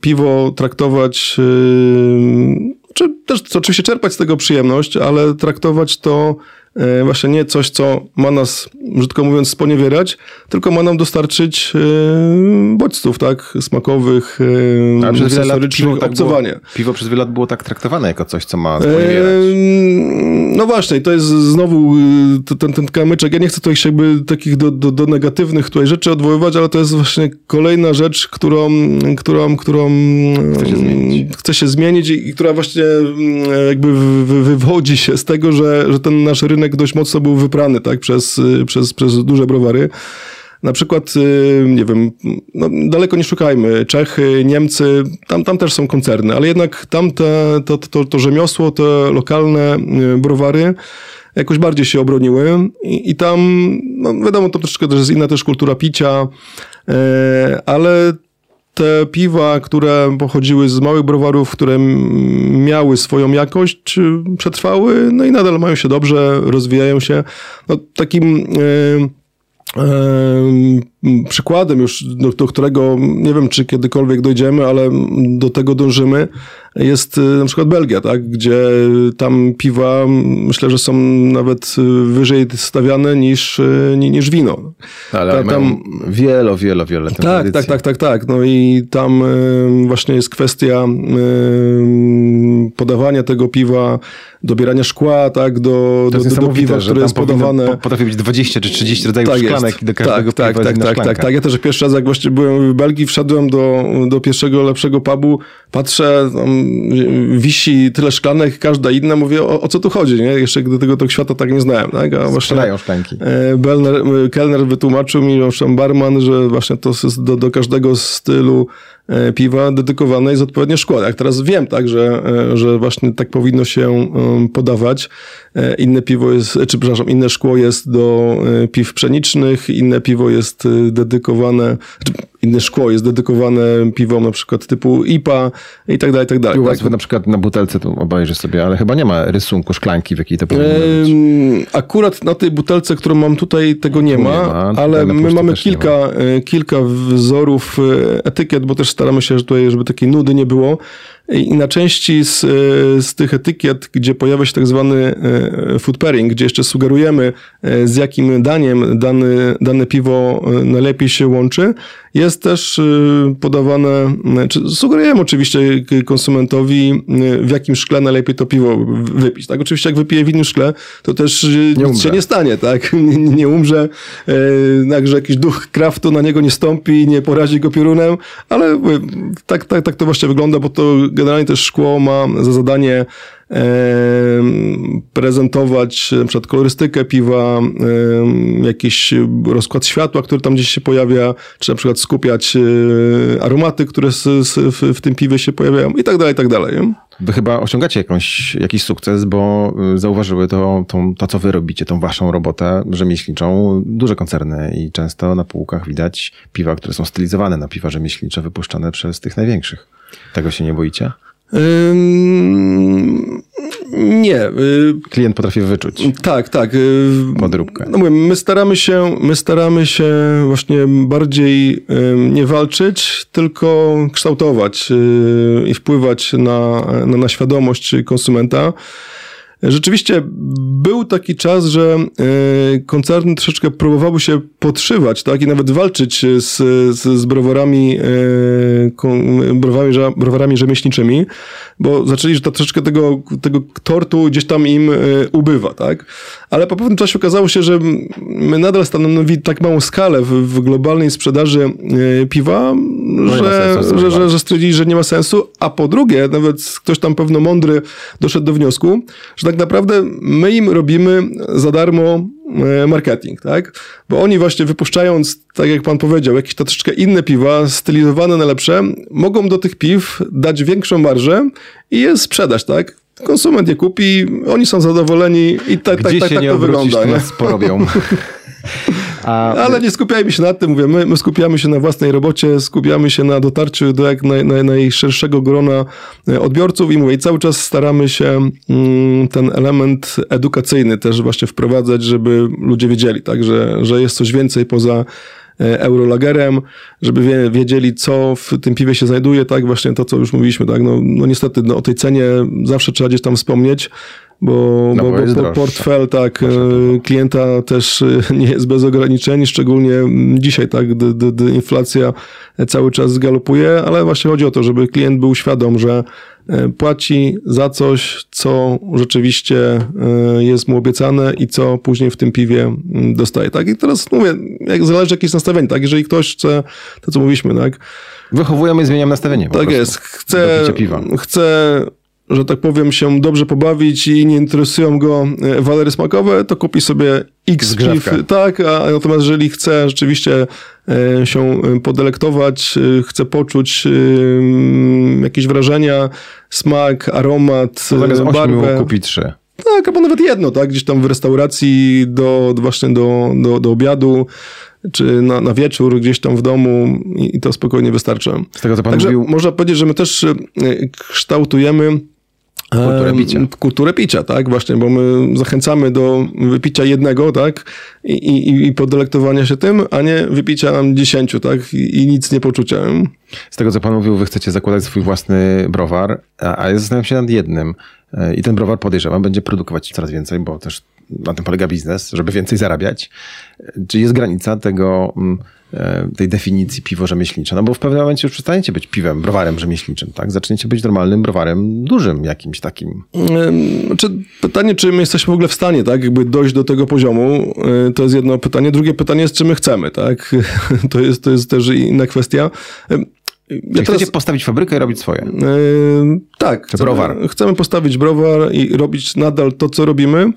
piwo traktować, czy też oczywiście czerpać z tego przyjemność, ale traktować to właśnie nie coś, co ma nas, brzydko mówiąc, sponiewierać, tylko ma nam dostarczyć e, bodźców, tak, smakowych, e, Ale sensorycznych, tak obcowania. Było, piwo przez wiele lat było tak traktowane jako coś, co ma sponiewierać. No właśnie, to jest znowu ten, ten kamyczek. Ja nie chcę tutaj jakby takich do, do, do negatywnych tutaj rzeczy odwoływać, ale to jest właśnie kolejna rzecz, którą, którą, którą chce się zmienić, chce się zmienić i, i która właśnie jakby wywodzi się z tego, że, że ten nasz rynek rynek dość mocno był wyprany tak, przez, y, przez, przez duże browary. Na przykład, y, nie wiem, no daleko nie szukajmy, Czechy, Niemcy, tam, tam też są koncerny, ale jednak tam te, to, to, to rzemiosło, te lokalne y, browary jakoś bardziej się obroniły i, i tam, no wiadomo, to troszeczkę też jest inna też kultura picia, ale te piwa, które pochodziły z małych browarów, które miały swoją jakość, przetrwały, no i nadal mają się dobrze, rozwijają się. No, takim yy, przykładem już, do, do, którego nie wiem, czy kiedykolwiek dojdziemy, ale do tego dążymy, jest y, na przykład Belgia, tak? gdzie tam piwa myślę, że są nawet wyżej stawiane niż, y, niż wino. Ale Ta, tam wielo, wielo, wiele tak, tak, tak, tak, tak, tak. No i tam y, właśnie jest kwestia podawania tego piwa, dobierania szkła, tak, do, do, do, do piwa, które jest podawane. Potrafi być 20 czy 30 rodzajów tak szklanek jest. do każdego tak, piwa tak, tak, tak, tak, tak. Ja też pierwszy raz, jak właśnie byłem w Belgii, wszedłem do, do pierwszego lepszego pubu, patrzę, tam wisi tyle szklanek, każda inna, mówię, o, o co tu chodzi, nie? Jeszcze do tego, tego świata tak nie znałem, tak? A właśnie szklanki. E, Belner, kelner wytłumaczył mi, owszem, barman, że właśnie to jest do, do każdego stylu piwa dedykowane jest odpowiednio szkło. Jak teraz wiem, tak, że, e, że właśnie tak powinno się podawać. E, inne piwo jest, czy przepraszam, inne szkło jest do piw pszenicznych, inne piwo jest dedykowane, inne szkło jest dedykowane piwom na przykład typu IPA i tak dalej, i tak dalej. tak? na przykład na butelce to obejrzę sobie, ale chyba nie ma rysunku szklanki, w jakiej to powinno być. Akurat na tej butelce, którą mam tutaj, tego nie ma, nie ma ale my mamy kilka, kilka wzorów etykiet, bo też staramy się że tutaj, żeby takiej nudy nie było. I na części z, z tych etykiet, gdzie pojawia się tak zwany food pairing, gdzie jeszcze sugerujemy z jakim daniem dane, dane piwo najlepiej się łączy, jest też podawane, czy sugerujemy oczywiście konsumentowi w jakim szkle najlepiej to piwo wypić. Tak? Oczywiście jak wypije w innym szkle, to też nie nic się nie stanie, tak? Nie, nie umrze, także jakiś duch kraftu na niego nie stąpi, nie porazi go piorunem, ale tak, tak, tak to właśnie wygląda, bo to generalnie też szkło ma za zadanie prezentować na przykład kolorystykę piwa, jakiś rozkład światła, który tam gdzieś się pojawia, czy na przykład skupiać e, aromaty, które w tym piwie się pojawiają i tak dalej, i tak dalej. Wy chyba osiągacie jakąś, jakiś sukces, bo y, zauważyły to, to, to, co wy robicie, tą waszą robotę rzemieślniczą, duże koncerny i często na półkach widać piwa, które są stylizowane na piwa rzemieślnicze, wypuszczane przez tych największych. Tego się nie boicie? Nie. Y, Klient potrafi wyczuć. Tak, tak. Y, Podróbkę. No mówię, my staramy się, my staramy się właśnie bardziej nie walczyć, tylko kształtować y, i wpływać na, na, na świadomość konsumenta. Rzeczywiście był taki czas, że e, koncerny troszeczkę próbowały się podszywać, tak, i nawet walczyć z, z, z browarami, e, browarami, browarami rzemieślniczymi, bo zaczęli, że to troszeczkę tego, tego tortu gdzieś tam im e, ubywa, tak. Ale po pewnym czasie okazało się, że my nadal stanowili tak małą skalę w, w globalnej sprzedaży piwa, no że, sensu, że, że, że stwierdzili, że nie ma sensu, a po drugie, nawet ktoś tam pewno mądry doszedł do wniosku, że tak naprawdę my im robimy za darmo e, marketing, tak? Bo oni właśnie wypuszczając, tak jak pan powiedział, jakieś troszeczkę inne piwa, stylizowane na lepsze, mogą do tych piw dać większą marżę i je sprzedać, tak? Konsument je kupi, oni są zadowoleni i tak, tak, tak, tak to wygląda. To nas porobią. A... Ale nie skupiajmy się na tym, mówię, my, my, skupiamy się na własnej robocie, skupiamy się na dotarciu do jak naj, naj, najszerszego grona e, odbiorców i mówię, cały czas staramy się mm, ten element edukacyjny też właśnie wprowadzać, żeby ludzie wiedzieli, tak, że, że jest coś więcej poza e, eurolagerem, żeby wiedzieli, co w tym piwie się znajduje, tak, właśnie to, co już mówiliśmy, tak, no, no niestety no, o tej cenie zawsze trzeba gdzieś tam wspomnieć, bo, no, bo, bo, bo portfel tak, e, klienta też e, nie jest bez ograniczeń, szczególnie dzisiaj, tak, inflacja cały czas galopuje, ale właśnie chodzi o to, żeby klient był świadom, że e, płaci za coś, co rzeczywiście jest mu obiecane i co później w tym piwie dostaje. Tak? I teraz mówię, jak zależy jakieś nastawienie, tak? Jeżeli ktoś chce, to co mówiliśmy, tak? Wychowujemy i zmieniamy nastawienie. Tak jest. Chce, chce że tak powiem, się dobrze pobawić i nie interesują go e, walory smakowe, to kupi sobie X piw, tak, a natomiast jeżeli chce rzeczywiście e, się e, podelektować, chce poczuć jakieś wrażenia, smak, aromat, to barwę. kupi trzy. Tak, albo nawet jedno, tak, gdzieś tam w restauracji do, właśnie do, do, do obiadu, czy na, na wieczór gdzieś tam w domu i, i to spokojnie wystarcza. Z tego, co pan Także mówił... można powiedzieć, że my też kształtujemy Kulturę picia. Kulturę picia, tak, właśnie, bo my zachęcamy do wypicia jednego, tak, i, i, i podelektowania się tym, a nie wypicia nam dziesięciu, tak, i, i nic nie poczucia. Z tego, co pan mówił, wy chcecie zakładać swój własny browar, a, a ja zastanawiam się nad jednym. E, I ten browar, podejrzewam, będzie produkować coraz więcej, bo też na tym polega biznes, żeby więcej zarabiać. E, czy jest granica tego mm, E, tej definicji piwo rzemieślnicze. No bo w pewnym momencie już przestaniecie być piwem, browarem rzemieślniczym, tak? Zaczniecie być normalnym browarem dużym jakimś takim. Znaczy, pytanie, czy my jesteśmy w ogóle w stanie, tak? Jakby dojść do tego poziomu, e, to jest jedno pytanie. Drugie pytanie jest, czy my chcemy, tak? To jest, to jest też inna kwestia. Ja teraz... chcecie postawić fabrykę i robić swoje? Yy, tak. Chcemy, browar. Chcemy postawić browar i robić nadal to, co robimy.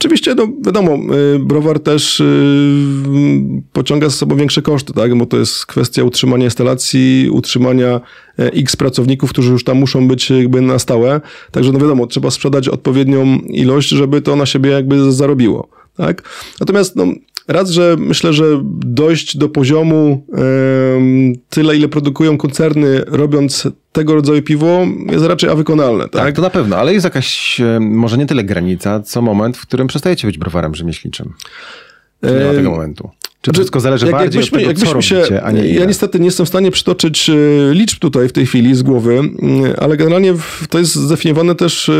Oczywiście, no wiadomo, y, browar też y, pociąga za sobą większe koszty, tak? bo to jest kwestia utrzymania instalacji, utrzymania e, x pracowników, którzy już tam muszą być jakby na stałe. Także no wiadomo, trzeba sprzedać odpowiednią ilość, żeby to na siebie jakby zarobiło. Tak? Natomiast no, raz, że myślę, że dojść do poziomu tyle, ile produkują koncerny, robiąc tego rodzaju piwo, jest raczej awykonalne. Tak? tak, to na pewno, ale jest jakaś, może nie tyle granica, co moment, w którym przestajecie być browarem rzemieślniczym. Nie ma tego momentu. Czy znaczy, wszystko zależy jak, bardziej jakbyśmy, od tego, co się, robicie, a nie Ja niestety nie jestem w stanie przytoczyć e, liczb tutaj w tej chwili z głowy, mm, ale generalnie to jest zdefiniowane też e,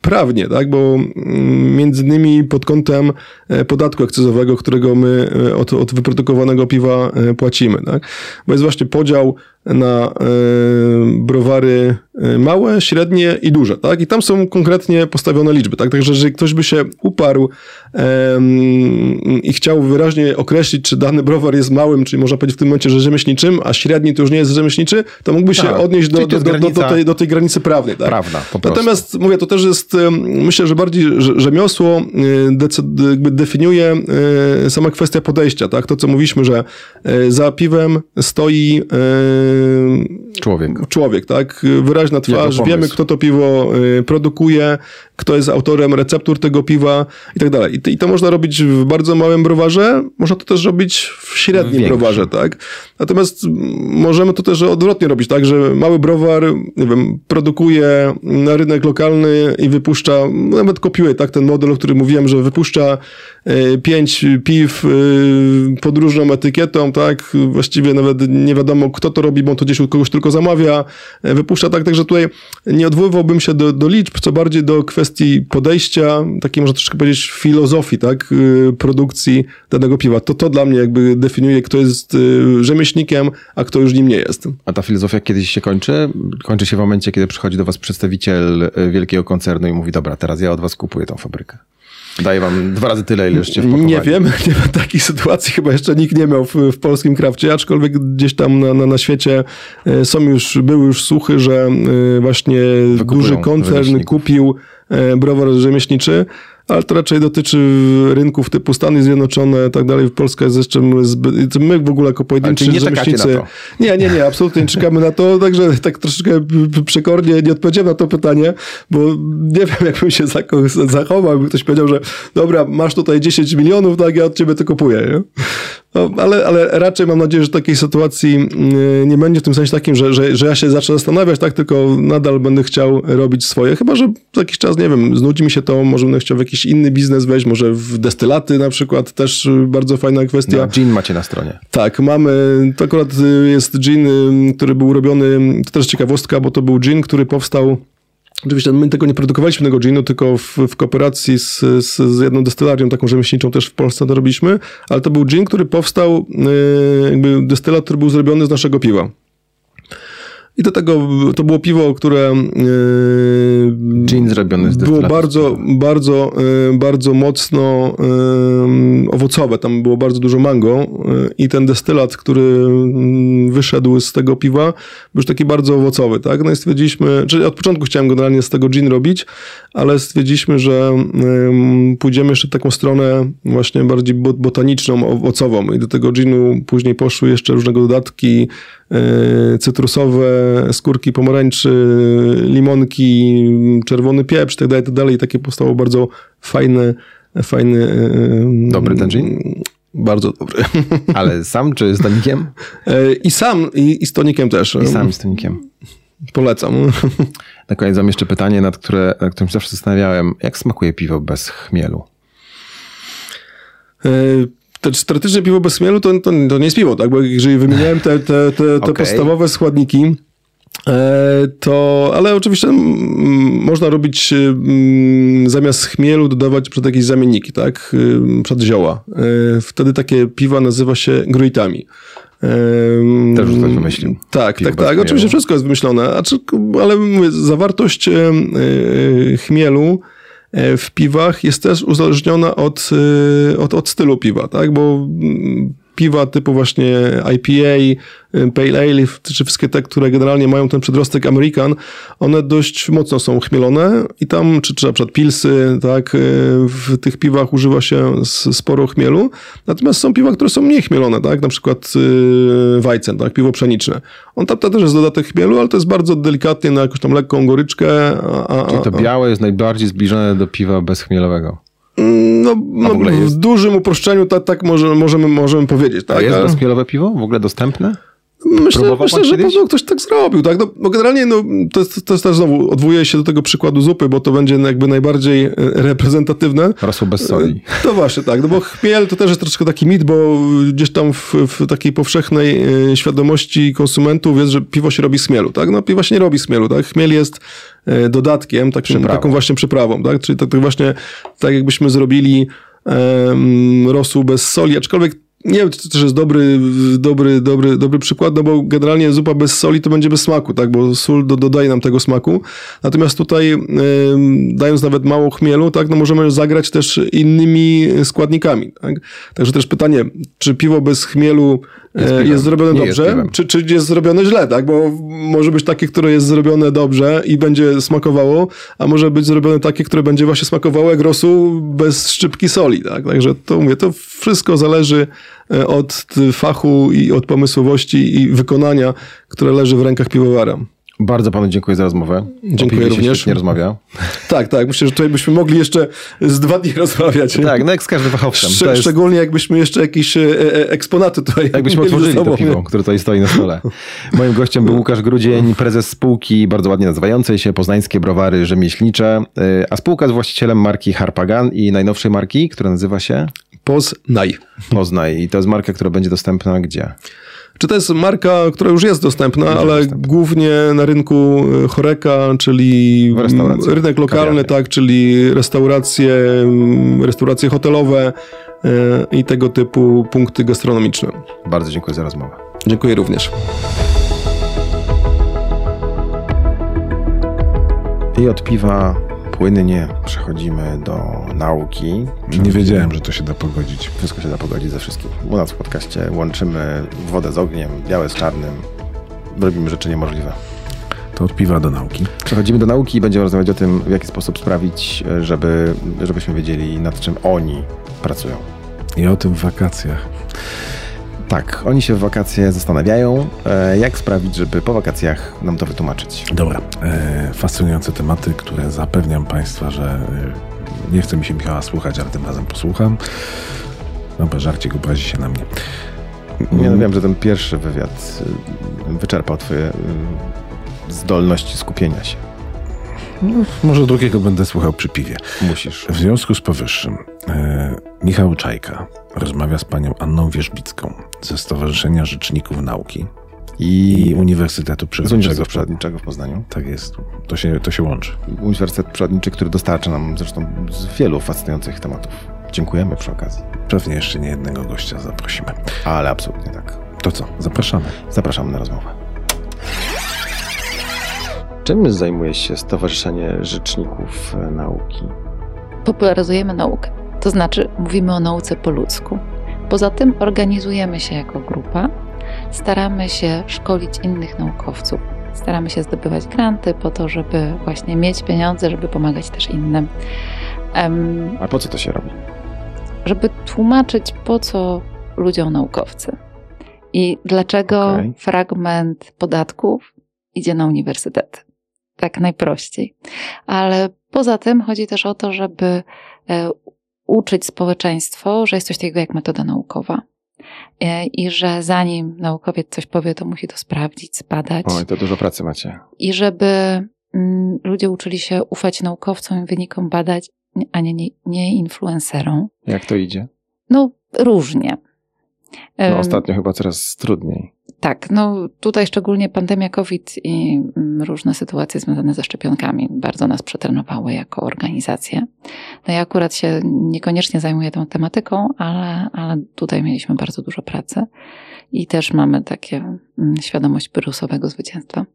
prawnie, tak? bo mm, między innymi pod kątem e, podatku akcyzowego, którego my od, od wyprodukowanego piwa płacimy. Tak? Bo jest właśnie podział na e, browary e, małe, średnie i duże, tak? I tam są konkretnie postawione liczby, tak? Także jeżeli ktoś by się uparł i chciał wyraźnie określić, czy dany browar jest małym, czyli można powiedzieć w tym momencie, że rzemieślniczym, a średni to już nie jest rzemieślniczy, to mógłby się tak, odnieść do, do, do, do, tej, do tej granicy prawnej, tak? Prawda, po prostu. Natomiast, mówię, to też jest, myślę, że bardziej rzemiosło e, jakby definiuje sama kwestia podejścia, tak? To, co mówiliśmy, że za piwem stoi Człowiek. Człowiek, tak? Wyraźna twarz, wiemy kto to piwo y, produkuje, kto jest autorem receptur tego piwa i tak dalej. I to można robić w bardzo małym browarze, można to też robić w średnim Większy. browarze, tak? Natomiast możemy to też odwrotnie robić, tak? Że mały browar, nie wiem, produkuje na rynek lokalny i wypuszcza, nawet kopiuje, tak? Ten model, o którym mówiłem, że wypuszcza pięć piw y, pod różną etykietą, tak? Właściwie nawet nie wiadomo, kto to robi, bo on to gdzieś u kogoś tylko zamawia, e, wypuszcza, tak? Także tutaj nie odwoływałbym się do, do liczb, co bardziej do kwestii podejścia, takiej można troszkę powiedzieć filozofii, tak, produkcji danego piwa. To to dla mnie jakby definiuje, kto jest rzemieślnikiem, a kto już nim nie jest. A ta filozofia kiedyś się kończy? Kończy się w momencie, kiedy przychodzi do was przedstawiciel wielkiego koncernu i mówi, dobra, teraz ja od was kupuję tą fabrykę. Daję wam dwa razy tyle, ileście wpakowali. Nie wiem, nie ma takiej sytuacji chyba jeszcze nikt nie miał w, w polskim krafcie, aczkolwiek gdzieś tam na, na, na świecie są już, były już słuchy, że właśnie Wykupują duży koncern kupił E, browar rzemieślniczy, ale to raczej dotyczy rynków typu Stany Zjednoczone i tak dalej. Polska jest jeszcze zbyt... My w ogóle jako pojedynczy nie rzemieślnicy... Nie, nie, nie, absolutnie nie czekamy na to, także tak troszeczkę przekornie nie odpowiedziałem na to pytanie, bo nie wiem, jakbym się zachował, jakby ktoś powiedział, że dobra, masz tutaj 10 milionów, tak, ja od ciebie to kupuję, nie? No, ale, ale raczej mam nadzieję, że takiej sytuacji mm, nie będzie w tym sensie takim, że, że, że ja się zacznę zastanawiać, tak, tylko nadal będę chciał robić swoje. Chyba, że za jakiś czas, nie wiem, znudzi mi się to, może będę chciał w jakiś inny biznes wejść, może w destylaty na przykład, też bardzo fajna kwestia. No, gin macie na stronie. Tak, mamy, to akurat jest gin, który był robiony, to też ciekawostka, bo to był gin, który powstał Oczywiście my tego nie produkowaliśmy tego ginu, tylko w, w kooperacji z, z, z, jedną destylarią, taką rzemieślniczą też w Polsce to robiliśmy, ale to był gin, który powstał, yy, jakby destylat, który był zrobiony z naszego piwa. I do tego to było piwo, które yy, Gin zrobiony z było bardzo, bardzo, yy, bardzo mocno yy, owocowe. Tam było bardzo dużo mango i ten destylat, który mm, wyszedł z tego piwa, był już taki bardzo owocowy, tak? No i stwierdziliśmy, czyli od początku chciałem generalnie z tego gin robić, ale stwierdziliśmy, że pójdziemy jeszcze w taką stronę właśnie bardziej botaniczną, owocową i do tego ginu później poszły jeszcze różnego dodatki, cytrusowe, skórki pomarańczy, limonki, czerwony pieprz, tak dalej, tak dalej. Takie powstało bardzo fajne, fajny... E, dobry ten gin? Bardzo dobry. Ale sam czy z tonikiem? E, I sam, i, i z tonikiem też. I sam, i z tonikiem. Polecam. Na koniec mam jeszcze pytanie, nad, które, nad którym zawsze zastanawiałem. Jak smakuje piwo bez chmielu? To strategiczne piwo bez chmielu to, to, to, nie jest piwo, tak? Bo jeżeli wymieniałem te, te, te, te okay. podstawowe składniki, e, to, ale oczywiście można robić zamiast chmielu dodawać przed jakieś zamienniki, tak? Przed zioła. E, wtedy takie piwa nazywa się gruitami. Też już ktoś wymyślił. Tak, tak, tak. Chmielu. Oczywiście wszystko jest wymyślone, ale mówię, zawartość e, chmielu E, w piwach jest też uzależniona od, e, od, od stylu piwa, tak? Bo mm, piwa typu właśnie IPA, y, Pale Ale, czy wszystkie te, które generalnie mają ten przedrostek American, one dość mocno są chmielone i tam, czy, czy na przykład pilsy, tak, y, w tych piwach używa się sporo chmielu, natomiast są piwa, które są mniej chmielone, tak, na przykład yy, Weizen, tak, piwo pszeniczne. On tam też jest dodatek chmielu, ale to jest bardzo delikatnie na jakąś tam lekką goryczkę. A, a, Czyli to białe jest najbardziej zbliżone do piwa bezchmielowego. No, no w, w dużym uproszczeniu tak, tak może, możemy, możemy powiedzieć. Tak? A jest bezchmielowe piwo w ogóle dostępne? Myślę, myślę że pewno ktoś tak zrobił. Tak? No, no generalnie no, to, jest, to jest też znowu, odwołuję się do tego przykładu zupy, bo to będzie jakby najbardziej e, reprezentatywne. Rosło bez soli. E, to właśnie tak, no bo chmiel to też jest troszkę taki mit, bo gdzieś tam w, w takiej powszechnej e, świadomości konsumentów jest, że piwo się robi z chmielu. Tak? No piwo się nie robi z chmielu. Tak? Chmiel jest dodatkiem, takim, taką właśnie przyprawą. Tak? Czyli tak, tak właśnie tak jakbyśmy zrobili um, rosół bez soli, aczkolwiek nie wiem, czy to też jest dobry, dobry, dobry, dobry przykład, no bo generalnie zupa bez soli to będzie bez smaku, tak, bo sól do, dodaje nam tego smaku. Natomiast tutaj, dając nawet mało chmielu, tak, no możemy zagrać też innymi składnikami, tak. Także też pytanie, czy piwo bez chmielu jest, e, jest zrobione nie dobrze, jest czy, czy jest zrobione źle, tak? Bo może być takie, które jest zrobione dobrze i będzie smakowało, a może być zrobione takie, które będzie właśnie smakowało jak rosół bez szczypki soli, tak? Także to mówię, to wszystko zależy e, od fachu i od pomysłowości i wykonania, które leży w rękach piwowara. Bardzo panu dziękuję za rozmowę. Dziękuję również. Nie rozmawia. Tak, tak. Myślę, że tutaj byśmy mogli jeszcze z dwa dni rozmawiać. Tak, no jak z każdym fachowcem. Sz jest... Szczególnie jakbyśmy jeszcze jakieś e, e eksponaty tutaj Jakbyśmy otworzyli to piwo, które tutaj stoi na stole. Moim gościem był Łukasz Grudzień, prezes spółki bardzo ładnie nazywającej się Poznańskie Browary Rzemieślnicze, e, a spółka jest właścicielem marki Harpagan i najnowszej marki, która nazywa się? Poznaj. Poznaj. I to jest marka, która będzie dostępna gdzie? Czy to jest marka, która już jest dostępna, ale dostępna. głównie na rynku e, Choreka, czyli rynek lokalny, kawiarnie. tak, czyli restauracje, restauracje hotelowe e, i tego typu punkty gastronomiczne. Bardzo dziękuję za rozmowę. Dziękuję również. I od piwa płynnie przechodzimy do nauki. Nie wiedziałem, że to się da pogodzić. Wszystko się da pogodzić ze wszystkim. U nas w podcaście łączymy wodę z ogniem, białe z czarnym. Robimy rzeczy niemożliwe. To od piwa do nauki. Przechodzimy do nauki i będziemy rozmawiać o tym, w jaki sposób sprawić, żeby, żebyśmy wiedzieli, nad czym oni pracują. I o tym w wakacjach. Tak, oni się w wakacje zastanawiają, e, jak sprawić, żeby po wakacjach nam to wytłumaczyć. Dobra, e, fascynujące tematy, które zapewniam Państwa, że e, nie chce mi się Michała słuchać, ale tym razem posłucham. Dobra, żarcie obrazi się na mnie. Nie no, wiem, że ten pierwszy wywiad wyczerpał Twoje zdolności skupienia się. No, może drugiego będę słuchał przy piwie. Musisz. W związku z powyższym, e, Michał Czajka rozmawia z panią Anną Wierzbicką ze Stowarzyszenia Rzeczników Nauki i, Uniwersytetu Przyrodniczego, Przyrodniczego w Poznaniu. Tak jest, to się, to się łączy. Uniwersytet Przyrodniczy, który dostarcza nam zresztą z wielu fascynujących tematów. Dziękujemy przy okazji. Pewnie jeszcze nie jednego gościa zaprosimy. Ale absolutnie tak. To co? Zapraszamy. Zapraszamy na rozmowę. Czym zajmuje się Stowarzyszenie Rzeczników Nauki? Popularyzujemy naukę, to znaczy mówimy o nauce po ludzku. Poza tym organizujemy się jako grupa, staramy się szkolić innych naukowców, staramy się zdobywać granty po to, żeby właśnie mieć pieniądze, żeby pomagać też innym. Um, A po co to się robi? Żeby tłumaczyć, po co ludziom naukowcy i dlaczego okay. fragment podatków idzie na uniwersytety tak najprościej. Ale poza tym chodzi też o to, żeby e, uczyć społeczeństwo, że jest coś takiego jak metoda naukowa. E, I że zanim naukowiec coś powie, to musi to sprawdzić, zbadać. Oj, to dużo pracy macie. I żeby mm, ludzie uczyli się ufać naukowcom i wynikom badać, a nie, nie, nie influencerom. Jak to idzie? No, różnie. No, ostatnio chyba coraz trudniej. Tak, no tutaj szczególnie pandemia COVID i mm, różne sytuacje związane ze szczepionkami bardzo nas przetrenowały jako organizację. No ja akurat się niekoniecznie zajmuję tą tematyką, ale, ale tutaj mieliśmy bardzo dużo pracy i też mamy takie mm, świadomość wirusowego zwycięstwa.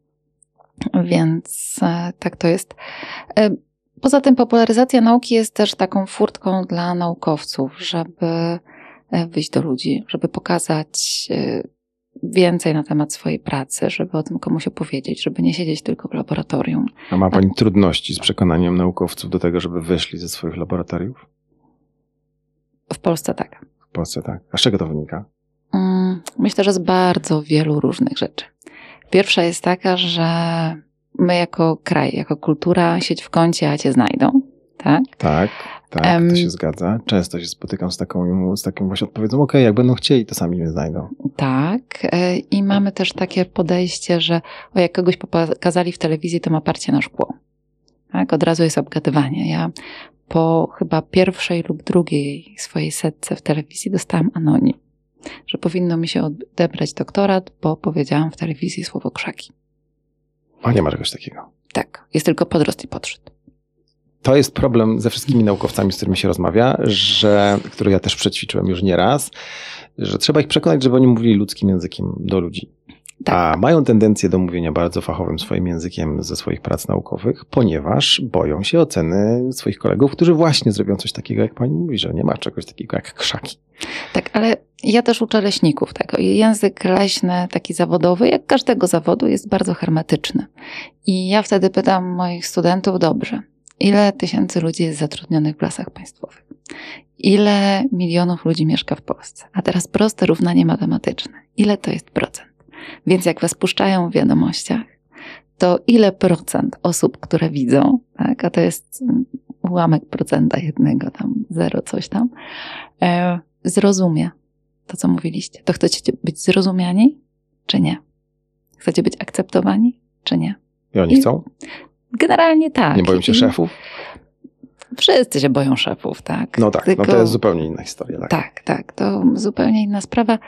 Więc e, tak to jest. E, poza tym popularyzacja nauki jest też taką furtką dla naukowców, żeby e, wyjść do ludzi, żeby pokazać więcej na temat swojej pracy, żeby o tym komuś opowiedzieć, żeby nie siedzieć tylko w laboratorium. A ma Pani trudności z przekonaniem naukowców do tego, żeby wyszli ze swoich laboratoriów? W Polsce tak. W Polsce tak. A z czego to wynika? Mm, myślę, że z bardzo wielu różnych rzeczy. Pierwsza jest taka, że my jako kraj, jako kultura sieć w kącie, a cię znajdą. Tak? Tak. Tak, um, to się zgadza. Często się spotykam z taką, z taką właśnie odpowiedzią, ok, jak będą chcieli, to sami mnie znajdą. Tak. E, I mamy też takie podejście, że o jak kogoś pokazali w telewizji, to ma parcie na szkło. Tak, od razu jest obgadywanie. Ja po chyba pierwszej lub drugiej swojej setce w telewizji dostałam anonim, że powinno mi się odebrać doktorat, bo powiedziałam w telewizji słowo krzaki. A nie ma czegoś takiego. Tak, jest tylko podrost i podszedł. To jest problem ze wszystkimi naukowcami, z którymi się rozmawia, że, który ja też przećwiczyłem już nieraz, że trzeba ich przekonać, żeby oni mówili ludzkim językiem do ludzi. Tak. A mają tendencję do mówienia bardzo fachowym swoim językiem ze swoich prac naukowych, ponieważ boją się oceny swoich kolegów, którzy właśnie zrobią coś takiego, jak pani mówi, że nie ma czegoś takiego jak krzaki. Tak, ale ja też uczę leśników tego. Język leśny, taki zawodowy, jak każdego zawodu, jest bardzo hermetyczny. I ja wtedy pytam moich studentów, dobrze, ile tysięcy ludzi jest zatrudnionych w lasach państwowych? Ile milionów ludzi mieszka w Polsce? A teraz proste równanie matematyczne. Ile to jest procent? Więc jak was puszczają w wiadomościach, to ile procent osób, które widzą, tak, a to jest ułamek procenta jednego, tam zero coś tam, e, zrozumie to, co mówiliście. To chcecie być zrozumiani, czy nie? Chcecie być akceptowani, czy nie? I oni I chcą? Generalnie tak. Nie boją się I szefów? Wszyscy się boją szefów, tak. No tak, Tylko, no to jest zupełnie inna historia. Tak? tak, tak, to zupełnie inna sprawa.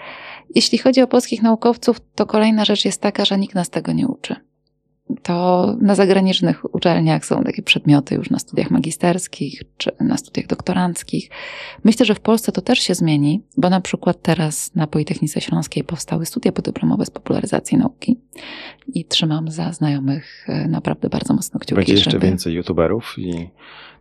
Jeśli chodzi o polskich naukowców, to kolejna rzecz jest taka, że nikt nas tego nie uczy. To na zagranicznych uczelniach są takie przedmioty już na studiach magisterskich czy na studiach doktoranckich. Myślę, że w Polsce to też się zmieni, bo na przykład teraz na Politechnice Śląskiej powstały studia podyplomowe z popularyzacji nauki i trzymam za znajomych e, naprawdę bardzo mocno kciuki. Będzie jeszcze żeby... więcej youtuberów i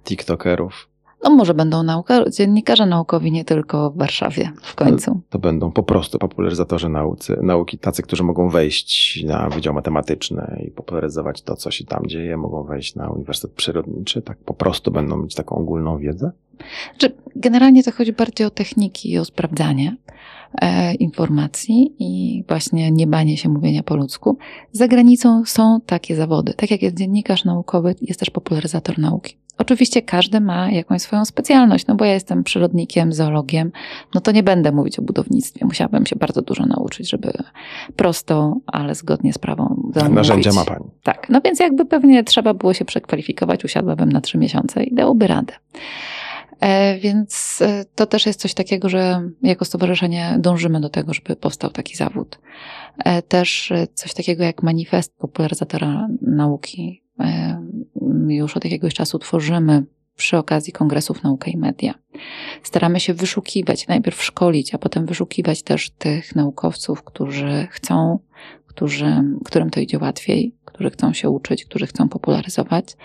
tiktokerów. No może będą nauka, dziennikarze naukowi nie tylko w Warszawie w końcu. To będą po prostu popularyzatorzy naucy, nauki, tacy, którzy mogą wejść na Wydział Matematyczny i popularyzować to, co się tam dzieje, mogą wejść na Uniwersytet Przyrodniczy, tak po prostu będą mieć taką ogólną wiedzę? Znaczy, generalnie to chodzi bardziej o techniki i o sprawdzanie informacji i właśnie nie banie się mówienia po ludzku. Za granicą są takie zawody. Tak jak jest dziennikarz naukowy, jest też popularyzator nauki. Oczywiście każdy ma jakąś swoją specjalność, no bo ja jestem przyrodnikiem, zoologiem, no to nie będę mówić o budownictwie. Musiałabym się bardzo dużo nauczyć, żeby prosto, ale zgodnie z prawą Narzędzia ma pani. Tak, no więc jakby pewnie trzeba było się przekwalifikować, usiadłabym na trzy miesiące i dałoby radę. E, więc e, to też jest coś takiego, że jako stowarzyszenie dążymy do tego, żeby powstał taki zawód. E, też coś takiego jak manifest popularyzatora nauki już od jakiegoś czasu tworzymy przy okazji kongresów Nauka i Media. Staramy się wyszukiwać, najpierw szkolić, a potem wyszukiwać też tych naukowców, którzy chcą, którzy, którym to idzie łatwiej, którzy chcą się uczyć, którzy chcą popularyzować.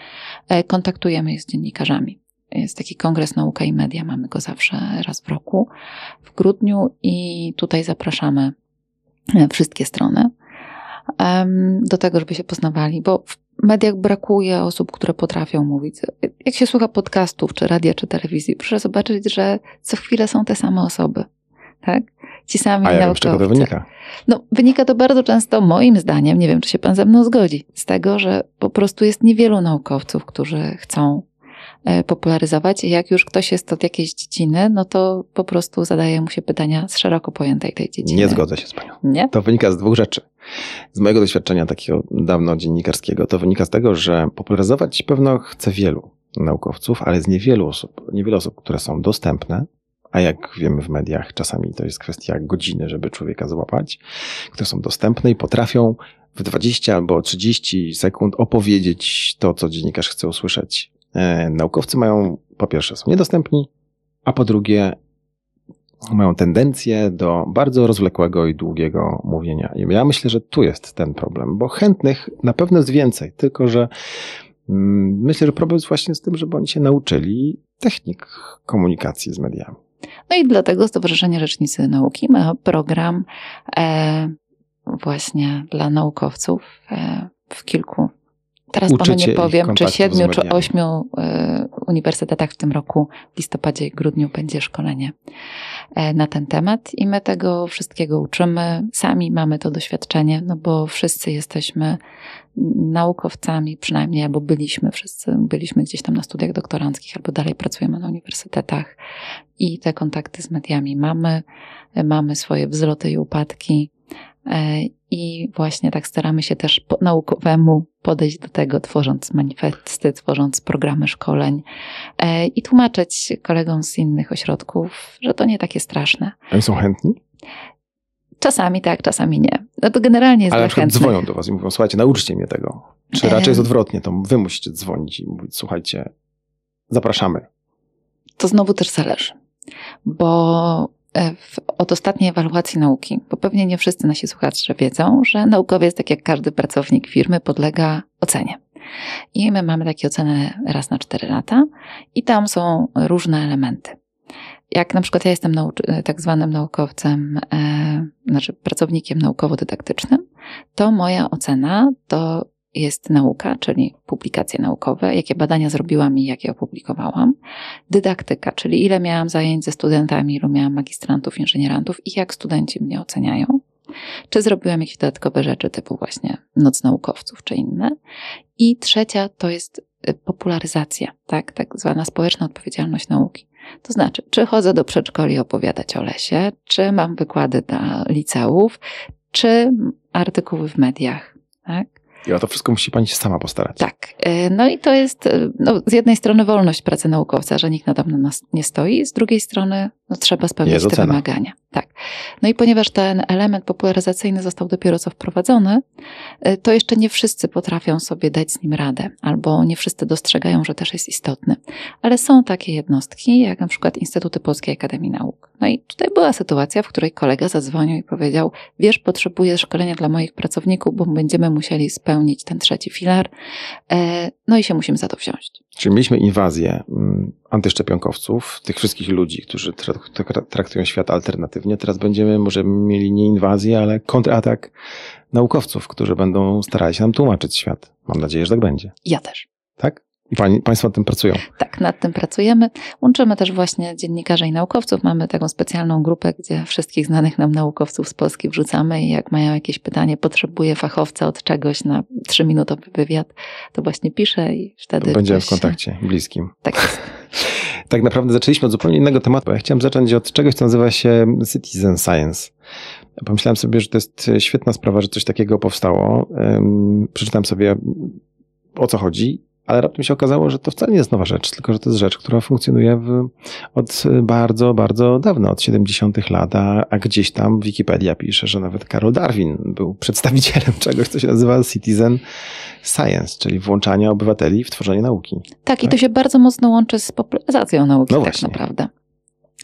Kontaktujemy ich z dziennikarzami. Jest taki kongres Nauka i Media, mamy go zawsze raz w roku, w grudniu i tutaj zapraszamy e, wszystkie strony do tego, żeby się poznawali, bo w mediach brakuje osób, które potrafią mówić. Jak się słucha podcastów, czy radia, czy telewizji, proszę zobaczyć, że co chwilę są te same osoby. Tak? Ci sami A jak z czego to wynika? No, wynika to bardzo często, moim zdaniem, nie wiem, czy się pan ze mną zgodzi, z tego, że po prostu jest niewielu naukowców, którzy chcą popularyzować. Jak już ktoś jest od jakiejś dziedziny, no to po prostu zadaje mu się pytania z szeroko pojętej tej dziedziny. Nie zgodzę się z panią. Nie? To wynika z dwóch rzeczy. Z mojego doświadczenia takiego dawno dziennikarskiego, to wynika z tego, że popularyzować pewno chce wielu naukowców, ale z niewielu osób, niewiele osób, które są dostępne, a jak wiemy w mediach, czasami to jest kwestia godziny, żeby człowieka złapać, które są dostępne i potrafią w 20 albo 30 sekund opowiedzieć to, co dziennikarz chce usłyszeć E, naukowcy mają, po pierwsze, są niedostępni, a po drugie, mają tendencję do bardzo rozwlekłego i długiego mówienia. I ja myślę, że tu jest ten problem, bo chętnych na pewno jest więcej, tylko że mm, myślę, że problem jest właśnie z tym, żeby oni się nauczyli technik komunikacji z mediami. No i dlatego Stowarzyszenie Rzecznicy Nauki ma program e, właśnie dla naukowców e, w kilku Teraz panu nie powiem, czy siedmiu, czy ośmiu y, uniwersytetach w tym roku, w listopadzie i grudniu będzie szkolenie. e, na ten temat i my tego wszystkiego uczymy. Sami mamy to doświadczenie, no bo wszyscy jesteśmy naukowcami, przynajmniej, albo byliśmy wszyscy, byliśmy gdzieś tam na studiach doktoranckich, albo dalej pracujemy na uniwersytetach i te kontakty z mediami mamy, mamy swoje wzloty i upadki. E, I właśnie tak staramy się też po naukowemu podejść do tego, tworząc manifesty, tworząc programy szkoleń e, i tłumaczyć kolegom z innych ośrodków, że to nie takie straszne. Oni są chętni? Czasami tak, czasami nie. No to generalnie jest Ale na przykład chętnych. dzwonią do was i mówią, słuchajcie, nauczcie mnie tego. Czy raczej jest odwrotnie, to wy musicie dzwonić i mówić, słuchajcie, zapraszamy. To znowu też zależy, bo od ostatniej ewaluacji nauki, bo pewnie nie wszyscy nasi słuchacze wiedzą, że naukowiec, tak jak każdy pracownik firmy, podlega ocenie. I my mamy takie oceny raz na 4 lata i tam są różne elementy. Jak na przykład ja jestem nauczy- tak zwanym naukowcem, e, znaczy pracownikiem naukowo-dydaktycznym, to moja ocena to jest nauka, czyli publikacje naukowe, jakie badania zrobiłam i jakie opublikowałam. Dydaktyka, czyli ile miałam zajęć ze studentami, ilu miałam magistrantów, inżynierantów i jak studenci mnie oceniają. Czy zrobiłam jakieś dodatkowe rzeczy typu właśnie noc naukowców czy inne. I trzecia to jest y, popularyzacja, tak, tak zwana społeczna odpowiedzialność nauki. To znaczy, czy chodzę do przedszkoli opowiadać o lesie, czy mam wykłady dla liceów, czy artykuły w mediach, tak? I o to wszystko musi pani się sama postarać. Tak. Y, No i to jest y, no, z jednej strony wolność pracy naukowca, że nikt nade mną nie stoi, z drugiej strony no, trzeba spełnić te wymagania. Tak. No i ponieważ ten element popularyzacyjny został dopiero co wprowadzony, y, to jeszcze nie wszyscy potrafią sobie dać z nim radę, albo nie wszyscy dostrzegają, że też jest istotny. Ale są takie jednostki, jak na przykład Instytuty Polskiej Akademii Nauk. No i tutaj była sytuacja, w której kolega zadzwonił i powiedział, wiesz, potrzebuję szkolenia dla moich pracowników, bo będziemy musieli spełnić ten trzeci filar, e, no i się musimy za to wziąć. Czyli mieliśmy inwazję mm, antyszczepionkowców, tych wszystkich ludzi, którzy tra- tra- traktują świat alternatywnie. Teraz będziemy może mieli nie inwazję, ale kontratak naukowców, którzy będą starali się nam tłumaczyć świat. Mam nadzieję, że tak będzie. Ja też. Tak? I pani, państwo nad tym pracują. Tak, nad tym pracujemy. Łączymy też właśnie dziennikarzy i naukowców. Mamy taką specjalną grupę, gdzie wszystkich znanych nam naukowców z Polski wrzucamy i jak mają jakieś pytanie, potrzebuje fachowca od czegoś na trzyminutowy wywiad, to właśnie piszę i wtedy... Będziemy ktoś- w kontakcie bliskim. Tak jest. Tak naprawdę zaczęliśmy od zupełnie innego tematu, bo ja chciałem zacząć od czegoś, co nazywa się Citizen Science. Pomyślałem sobie, że to jest świetna sprawa, że coś takiego powstało. Przeczytałem sobie o co chodzi, ale raptem się okazało, że to wcale nie jest nowa rzecz, tylko że to jest rzecz, która funkcjonuje w, od bardzo, bardzo dawna, od 70 lat, a, a gdzieś tam Wikipedia pisze, że nawet Karol Darwin był przedstawicielem czegoś, co się nazywa Citizen Science, czyli włączania obywateli w tworzenie nauki. Tak, i to się bardzo mocno łączy z popularyzacją nauki, No tak właśnie. naprawdę.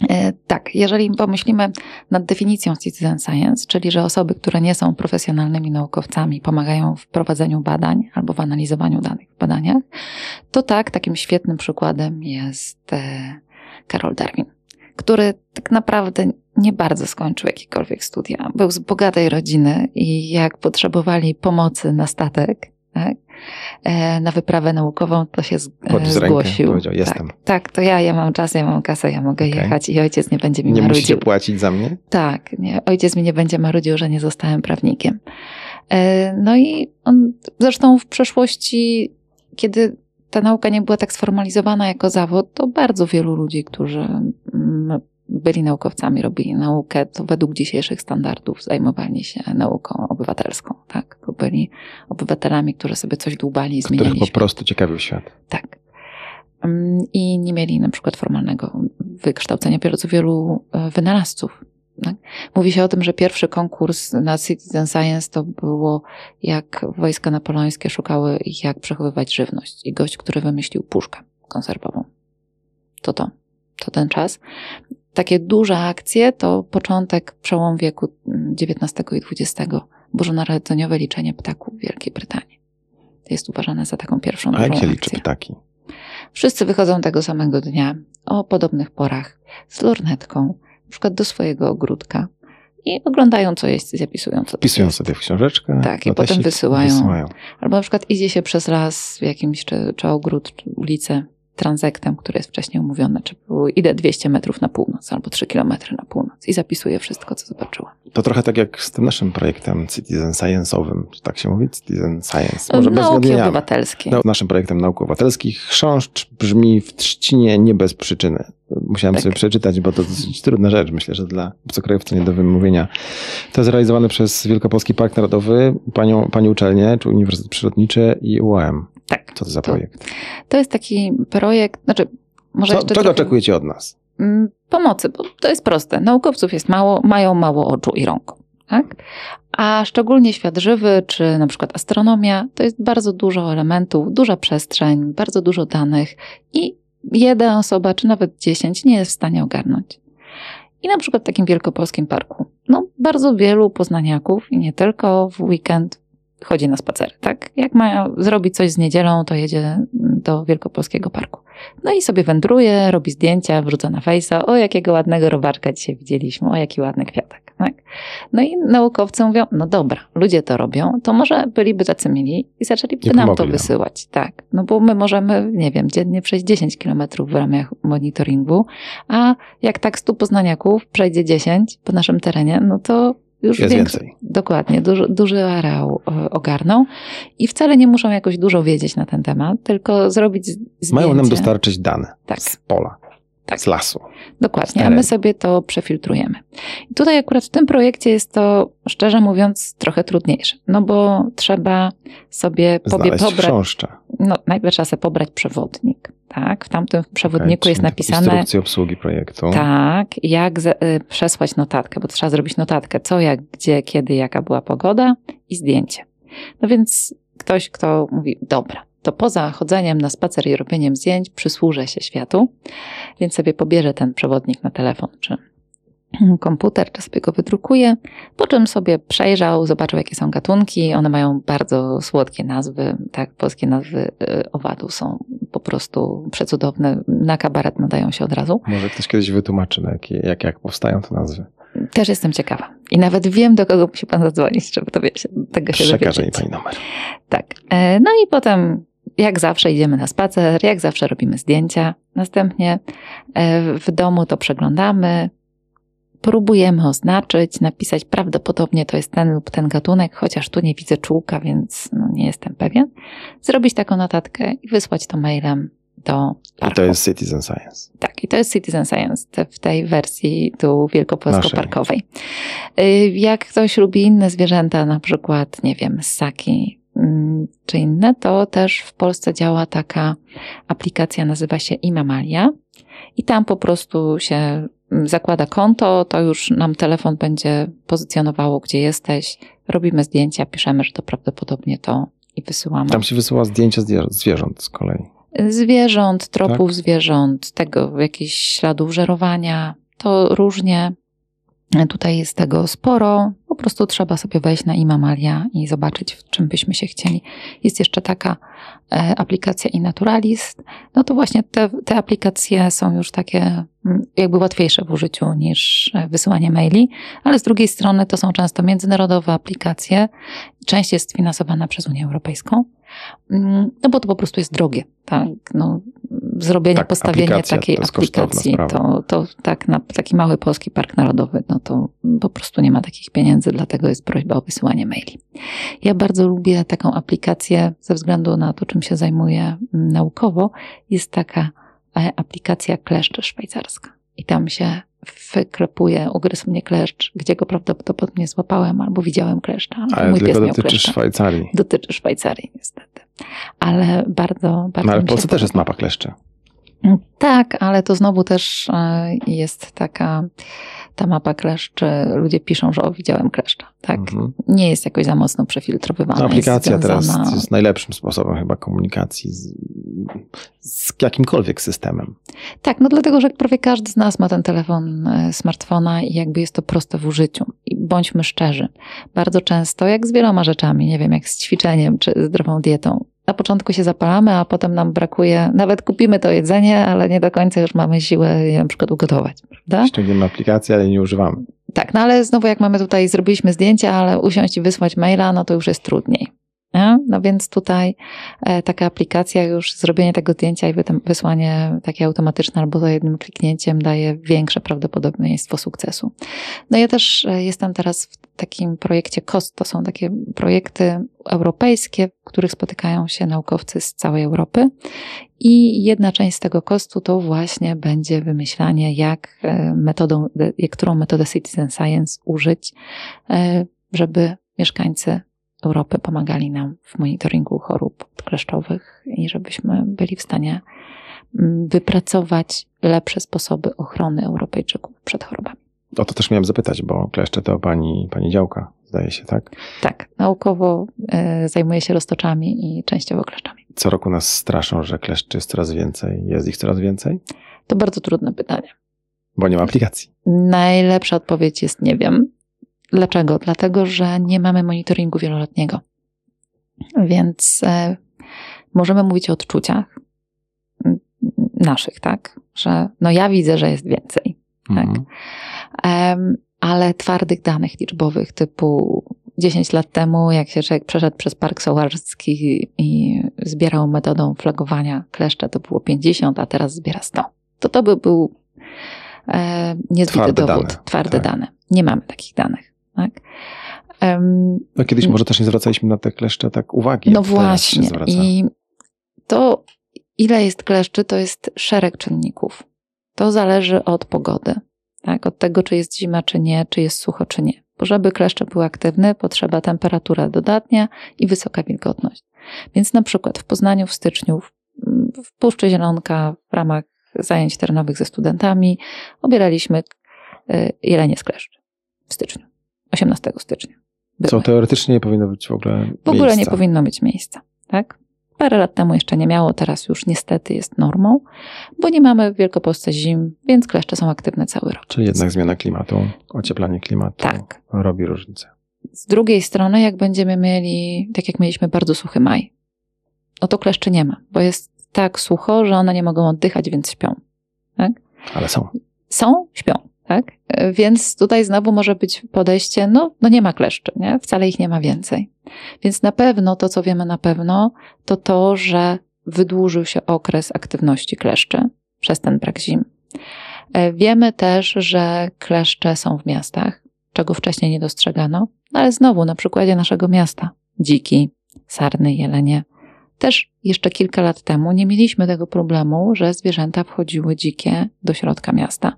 E, Tak, jeżeli pomyślimy nad definicją citizen science, czyli że osoby, które nie są profesjonalnymi naukowcami, pomagają w prowadzeniu badań albo w analizowaniu danych w badaniach, to tak, takim świetnym przykładem jest e, Karol Darwin, który tak naprawdę nie bardzo skończył jakiekolwiek studia. Był z bogatej rodziny i jak potrzebowali pomocy na statek, tak, e, na wyprawę naukową, to się e, rękę, zgłosił. "Jestem". Tak, tak, to ja, ja mam czas, ja mam kasę, ja mogę Okej. jechać i ojciec nie będzie mi Nie musicie marudził. płacić za mnie? Tak, nie, ojciec mi nie będzie marudził, że nie zostałem prawnikiem. E, No i on zresztą w przeszłości, kiedy ta nauka nie była tak sformalizowana jako zawód, to bardzo wielu ludzi, którzy mm, byli naukowcami, robili naukę, to według dzisiejszych standardów zajmowali się nauką obywatelską, tak? To byli obywatelami, którzy sobie coś dłubali i Których zmieniali po świat. prostu ciekawił świat. Tak. I nie mieli na przykład formalnego wykształcenia bardzo wielu e, wynalazców. Tak? Mówi się o tym, że pierwszy konkurs na Citizen Science to było jak wojska napoleońskie szukały jak przechowywać żywność. I gość, który wymyślił puszkę konserwową. To to. To ten czas. Takie duże akcje to początek, przełom wieku XIX i XX. Bożonarodzeniowe liczenie ptaków w Wielkiej Brytanii. Jest uważane za taką pierwszą A jak się liczy akcję. ptaki? Wszyscy wychodzą tego samego dnia, o podobnych porach, z lornetką, na przykład do swojego ogródka i oglądają, co jest zapisują, co to jest. sobie w książeczkę. Tak, i potem wysyłają. wysyłają. Albo na przykład idzie się przez las w jakimś, czy, czy ogród, czy ulicę, transektem, który jest wcześniej umówiony, czy było, idę 200 metrów na północ albo 3 kilometry na północ i zapisuję wszystko, co zobaczyłam. To trochę tak jak z tym naszym projektem Citizen Science'owym, czy tak się mówi? Citizen Science. Może bez Nauki obywatelskie. No, naszym projektem nauk obywatelskich chrząszcz brzmi w trzcinie nie bez przyczyny. Musiałem Tak. sobie przeczytać, bo to dosyć trudna rzecz, myślę, że dla obcokrajowca nie do wymówienia. To jest realizowane przez Wielkopolski Park Narodowy, panią, pani uczelnię, czy Uniwersytet Przyrodniczy i UAM. Tak. Co to za To- projekt? To jest taki projekt, znaczy może Co, jeszcze czego trochę- oczekujecie od nas? Mm, pomocy, bo to jest proste. Naukowców jest mało, mają mało oczu i rąk. Tak? A szczególnie świat żywy, czy na przykład astronomia, to jest bardzo dużo elementów, duża przestrzeń, bardzo dużo danych i jedna osoba, czy nawet dziesięć nie jest w stanie ogarnąć. I na przykład w takim wielkopolskim parku, no bardzo wielu poznaniaków i nie tylko w weekend chodzi na spacery, tak? Jak ma zrobić coś z niedzielą, to jedzie do wielkopolskiego parku. No i sobie wędruje, robi zdjęcia, wrzuca na fejsa, o jakiego ładnego robaczka dzisiaj widzieliśmy, o jaki ładny kwiatek. Tak? No i naukowcy mówią, no dobra, ludzie to robią, to może byliby tacy mili i zaczęliby nam to nam. wysyłać. Tak, no bo my możemy, nie wiem, dziennie przejść 10 kilometrów w ramach monitoringu, a jak tak 100 poznaniaków przejdzie 10 po naszym terenie, no to już Jest więcej. Dokładnie, duży, duży areał e, ogarną i wcale nie muszą jakoś dużo wiedzieć na ten temat, tylko zrobić zdjęcie. Mają nam dostarczyć dane Tak. z pola, Tak. z lasu. Dokładnie, a my sobie to przefiltrujemy. I tutaj akurat w tym projekcie jest to, szczerze mówiąc, trochę trudniejsze, no bo trzeba sobie pobie, Znaleźć pobrać, chrząszcza. no najpierw trzeba sobie pobrać przewodnik, tak? W tamtym przewodniku Okej, jest napisane, Instrukcja obsługi projektu. tak, jak ze, y, przesłać notatkę, bo trzeba zrobić notatkę, co, jak, gdzie, kiedy, jaka była pogoda i zdjęcie. No więc ktoś, kto mówi, dobra, to poza chodzeniem na spacer i robieniem zdjęć przysłużę się światu, więc sobie pobierze ten przewodnik na telefon czy komputer, czy sobie go wydrukuje, po czym sobie przejrzał, zobaczył jakie są gatunki, one mają bardzo słodkie nazwy, tak, polskie nazwy y, owadów są po prostu przecudowne, na kabaret nadają się od razu. Może ktoś kiedyś wytłumaczy, jakie, jak, jak powstają te nazwy. Też jestem ciekawa. I nawet wiem, do kogo musi pan zadzwonić, żeby to się, tego się Przekaże mi pani numer. Tak. E, No i potem, jak zawsze, idziemy na spacer, jak zawsze robimy zdjęcia. Następnie e, w domu to przeglądamy, próbujemy oznaczyć, napisać prawdopodobnie to jest ten lub ten gatunek, chociaż tu nie widzę czułka, więc no, nie jestem pewien. Zrobić taką notatkę i wysłać to mailem do I parku. to jest Citizen Science. Tak, i to jest Citizen Science w tej wersji tu wielkopolsko-parkowej. Y, Jak ktoś lubi inne zwierzęta, na przykład, nie wiem, ssaki mm, czy inne, to też w Polsce działa taka aplikacja, nazywa się Imamalia i tam po prostu się mm, zakłada konto, to już nam telefon będzie pozycjonowało, gdzie jesteś, robimy zdjęcia, piszemy, że to prawdopodobnie to i wysyłamy Tam się wysyła zdjęcia zwier- zwierząt z kolei. Zwierząt, tropów Tak. zwierząt, tego jakichś śladów żerowania. To różnie. Tutaj jest tego sporo. Po prostu trzeba sobie wejść na Imamalia i zobaczyć, w czym byśmy się chcieli. Jest jeszcze taka e, aplikacja iNaturalist. No to właśnie te, te aplikacje są już takie mm, jakby łatwiejsze w użyciu niż e, wysyłanie maili, ale z drugiej strony to są często międzynarodowe aplikacje. Część jest finansowana przez Unię Europejską. Mm, No bo to po prostu jest drogie. Tak? No, zrobienie, Tak, postawienie takiej aplikacji, to, to tak na taki mały polski park narodowy, no to po prostu nie ma takich pieniędzy, dlatego jest prośba o wysyłanie maili. Ja bardzo lubię taką aplikację ze względu na to, czym się zajmuję mm, naukowo. Jest taka e, aplikacja kleszcz szwajcarska. I tam się wyklepuje, ugryzł mnie kleszcz, gdzie go prawdopodobnie złapałem albo widziałem kleszcza. Ale Mój pies tylko dotyczy kleszcza Szwajcarii. dotyczy Szwajcarii niestety. Ale bardzo, bardzo No ale w Polsce też jest mapa kleszcze. Tak, ale to znowu też e, jest taka ta mapa kleszczy. Ludzie piszą, że o, widziałem kleszcza. Tak? Mhm. Nie jest jakoś za mocno przefiltrowywana. No, aplikacja jest teraz związana- jest najlepszym sposobem chyba komunikacji z, z jakimkolwiek systemem. Tak, no dlatego, że prawie każdy z nas ma ten telefon e, smartfona i jakby jest to proste w użyciu. I bądźmy szczerzy. Bardzo często, jak z wieloma rzeczami, nie wiem, jak z ćwiczeniem czy zdrową dietą, na początku się zapalamy, a potem nam brakuje, nawet kupimy to jedzenie, ale nie do końca już mamy siłę je na przykład ugotować, prawda? Ściągniemy aplikację, ale nie używamy. Tak, no ale znowu jak mamy tutaj, zrobiliśmy zdjęcia, ale usiąść i wysłać maila, no to już jest trudniej. Nie? No więc tutaj e, taka aplikacja, już zrobienie tego zdjęcia i wysłanie takie automatyczne albo za jednym kliknięciem daje większe prawdopodobieństwo sukcesu. No ja też e, jestem teraz w takim projekcie COST. To są takie projekty europejskie, w których spotykają się naukowcy z całej Europy. I jedna część z tego kostu to właśnie będzie wymyślanie, jak e, metodą, którą metodę Citizen Science użyć, żeby mieszkańcy Europy pomagali nam w monitoringu chorób kleszczowych i żebyśmy byli w stanie mm, wypracować lepsze sposoby ochrony Europejczyków przed chorobami. O to też miałem zapytać, bo kleszcze to pani, pani działka, zdaje się, tak? Tak, naukowo y, zajmuję się roztoczami i częściowo kleszczami. Co roku nas straszą, że kleszczy jest coraz więcej. Jest ich coraz więcej? To bardzo trudne pytanie. Bo nie ma aplikacji. Najlepsza odpowiedź jest nie wiem. Dlaczego? Dlatego, że nie mamy monitoringu wieloletniego. Więc e, możemy mówić o odczuciach naszych, tak? Że no ja widzę, że jest więcej, tak? mhm. tak? ale twardych danych liczbowych typu 10 lat temu, jak się człowiek przeszedł przez Park Sołarski i zbierał metodą flagowania kleszcze, to było 50, a teraz zbiera 100. To to by był e, niezbity twarde dowód, dane. twarde tak. dane. Nie mamy takich danych. Tak? Um, no kiedyś może też nie zwracaliśmy na te kleszcze tak uwagi. No właśnie. I to, ile jest kleszczy, to jest szereg czynników. To zależy od pogody. Tak? Od tego, czy jest zima, czy nie, czy jest sucho, czy nie. Bo żeby kleszcze były aktywne, potrzeba temperatura dodatnia i wysoka wilgotność. Więc na przykład w Poznaniu w styczniu, w Puszczy Zielonka, w ramach zajęć terenowych ze studentami, obieraliśmy y, jelenie z kleszczy w styczniu. 18 stycznia. Były. Co teoretycznie nie powinno być w ogóle W ogóle miejsca. nie powinno być miejsca, tak? Parę lat temu jeszcze nie miało, teraz już niestety jest normą, bo nie mamy w Wielkopolsce zim, więc kleszcze są aktywne cały rok. Czyli jednak zmiana klimatu, ocieplanie klimatu tak. robi różnicę. Z drugiej strony, jak będziemy mieli, tak jak mieliśmy bardzo suchy maj, no to kleszczy nie ma, bo jest tak sucho, że one nie mogą oddychać, więc śpią. Tak? Ale są. Są, śpią. Tak? Więc tutaj znowu może być podejście, no, no nie ma kleszczy, nie? wcale ich nie ma więcej. Więc na pewno to, co wiemy na pewno, to to, że wydłużył się okres aktywności kleszczy przez ten brak zim. E, wiemy też, że kleszcze są w miastach, czego wcześniej nie dostrzegano, ale znowu na przykładzie naszego miasta, dziki, sarny, jelenie. Też jeszcze kilka lat temu nie mieliśmy tego problemu, że zwierzęta wchodziły dzikie do środka miasta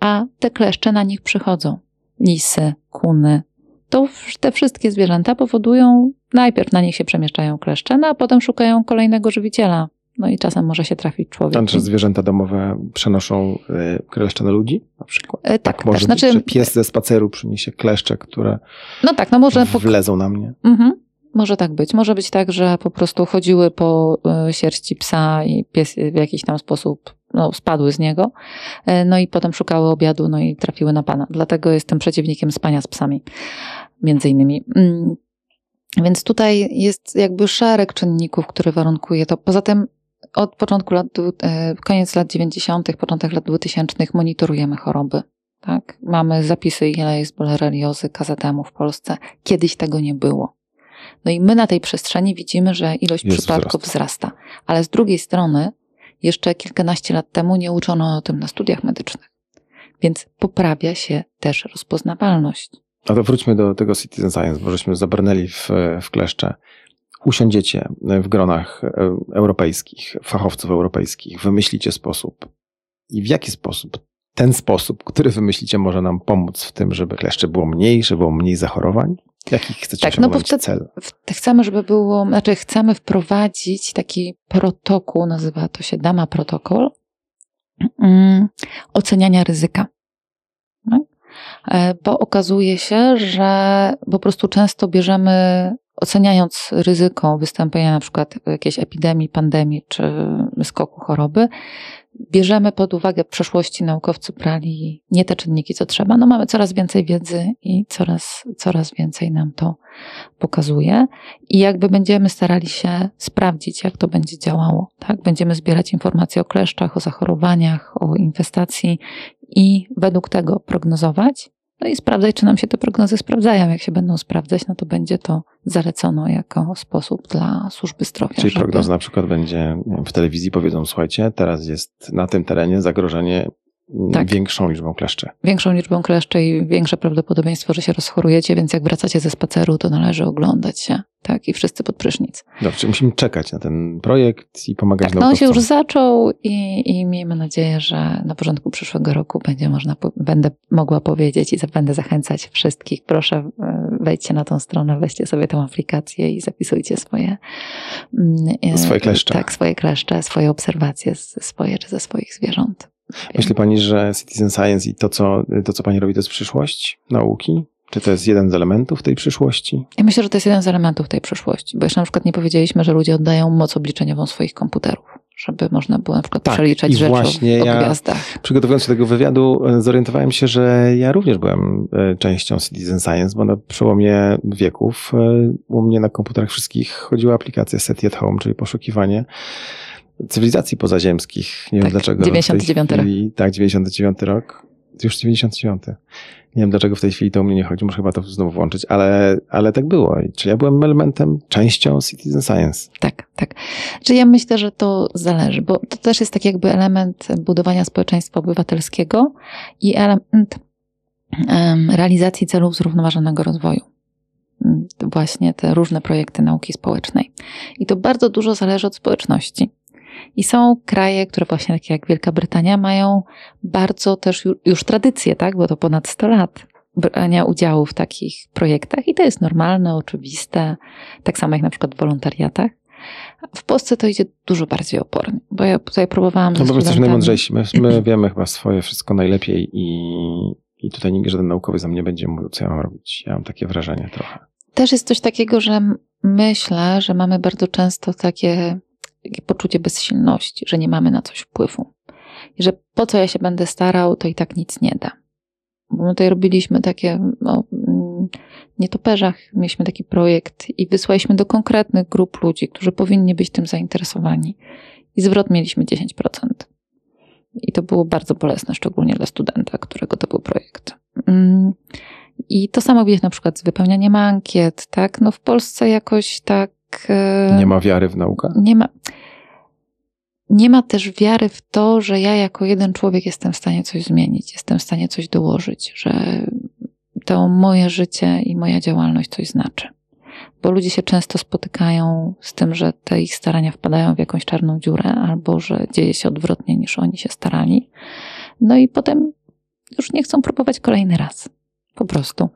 a te kleszcze na nich przychodzą. Lisy, kuny. To te wszystkie zwierzęta powodują, najpierw na nich się przemieszczają kleszcze, no a potem szukają kolejnego żywiciela. No i czasem może się trafić człowiek. Znaczy zwierzęta domowe przenoszą y, kleszcze na ludzi na przykład? E, tak, tak, może tak, być, znaczy... pies ze spaceru przyniesie kleszcze, które no tak, no może wlezą na mnie. Mhm. Może tak być. Może być tak, że po prostu chodziły po y, sierści psa i pies w jakiś tam sposób no, spadły z niego, e, no i potem szukały obiadu, no i trafiły na pana. Dlatego jestem przeciwnikiem spania z psami, między innymi. Mm. Więc tutaj jest jakby szereg czynników, które warunkuje to. Poza tym od początku lat, e, koniec lat 90., początek lat 2000 monitorujemy choroby. Tak? Mamy zapisy, ile jest boreliozy, KZM w Polsce. Kiedyś tego nie było. No i my na tej przestrzeni widzimy, że ilość jest przypadków wzrasta. wzrasta. Ale z drugiej strony jeszcze kilkanaście lat temu nie uczono o tym na studiach medycznych. Więc poprawia się też rozpoznawalność. A to wróćmy do tego citizen science, bo żeśmy zabrnęli w, w kleszcze. Usiądziecie w gronach europejskich, fachowców europejskich, wymyślicie sposób. I w jaki sposób ten sposób, który wymyślicie, może nam pomóc w tym, żeby kleszcze było mniej, żeby było mniej zachorowań? Jaki chcecie tak, no wtedy, cel? Chcemy, żeby było, znaczy chcemy wprowadzić taki protokół, nazywa to się DAMA protokół, mm, oceniania ryzyka. No? E, bo okazuje się, że po prostu często bierzemy, oceniając ryzyko wystąpienia na przykład jakiejś epidemii, pandemii czy skoku choroby, bierzemy pod uwagę przeszłości naukowcy brali nie te czynniki, co trzeba. No mamy coraz więcej wiedzy i coraz, coraz więcej nam to pokazuje. I jakby będziemy starali się sprawdzić, jak to będzie działało. Tak? Będziemy zbierać informacje o kleszczach, o zachorowaniach, o infestacji i według tego prognozować, No i sprawdzać, czy nam się te prognozy sprawdzają. Jak się będą sprawdzać, no to będzie to zalecono jako sposób dla służby zdrowia. Czyli żeby... prognoza na przykład będzie w telewizji powiedzą, słuchajcie, teraz jest na tym terenie zagrożenie Tak. większą liczbą kleszczy. Większą liczbą kleszczy i większe prawdopodobieństwo, że się rozchorujecie, więc jak wracacie ze spaceru, to należy oglądać się. Tak, i wszyscy pod prysznic. Dobrze, musimy czekać na ten projekt i pomagać Tak, no on się naukowcom. już zaczął i, i miejmy nadzieję, że na początku przyszłego roku będzie można, będę mogła powiedzieć i będę zachęcać wszystkich. Proszę, e, wejdźcie na tą stronę, weźcie sobie tę aplikację i zapisujcie swoje mm, e, Swoje kleszcze. Tak, swoje kleszcze, swoje obserwacje swoje czy ze swoich zwierząt. Myśli pani, że Citizen Science i to co, to, co pani robi, to jest przyszłość nauki? Czy to jest jeden z elementów tej przyszłości? Ja myślę, że to jest jeden z elementów tej przyszłości, bo jeszcze na przykład nie powiedzieliśmy, że ludzie oddają moc obliczeniową swoich komputerów, żeby można było na przykład Tak, przeliczać i rzeczy właśnie o ja- gwiazdach. Przygotowując się do tego wywiadu, e, zorientowałem się, że ja również byłem e, częścią Citizen Science, bo na przełomie wieków e, u mnie na komputerach wszystkich chodziła aplikacja SETI at Home, czyli poszukiwanie cywilizacji pozaziemskich. Nie wiem Tak, dlaczego. w tej 99 rok. chwili, Tak, 99 rok. Już 99. Nie wiem dlaczego w tej chwili to u mnie nie chodzi, muszę chyba to znowu włączyć, ale, ale tak było. Czyli ja byłem elementem, częścią Citizen Science. Tak, tak. Czy ja myślę, że to zależy, bo to też jest tak jakby element budowania społeczeństwa obywatelskiego i element em, realizacji celów zrównoważonego rozwoju. Mm, Właśnie te różne projekty nauki społecznej. I to bardzo dużo zależy od społeczności. I są kraje, które właśnie takie jak Wielka Brytania mają bardzo też ju- już tradycję, tak, bo to ponad 100 lat brania udziału w takich projektach i to jest normalne, oczywiste, tak samo jak na przykład w wolontariatach. W Polsce to idzie dużo bardziej opornie, bo ja tutaj próbowałam No bo jesteśmy studentami- najmądrzejsi. My, my wiemy chyba swoje wszystko najlepiej i, i tutaj nikt, żaden naukowiec nam nie będzie mówił, co ja mam robić. Ja mam takie wrażenie trochę. Też jest coś takiego, że myślę, że mamy bardzo często takie, takie poczucie bezsilności, że nie mamy na coś wpływu. I że po co ja się będę starał, to i tak nic nie da. Bo my tutaj robiliśmy takie, o mm, nietoperzach, mieliśmy taki projekt i wysłaliśmy do konkretnych grup ludzi, którzy powinni być tym zainteresowani. I zwrot mieliśmy 10%. I to było bardzo bolesne, szczególnie dla studenta, którego to był projekt. Mm, I to samo widać na przykład z wypełnianiem ankiet, tak? No w Polsce jakoś tak... e, Nie ma wiary w naukę? nie ma, nie ma też wiary w to, że ja jako jeden człowiek jestem w stanie coś zmienić, jestem w stanie coś dołożyć, że to moje życie i moja działalność coś znaczy. Bo ludzie się często spotykają z tym, że te ich starania wpadają w jakąś czarną dziurę, albo że dzieje się odwrotnie niż oni się starali. No i potem już nie chcą próbować kolejny raz. Po prostu.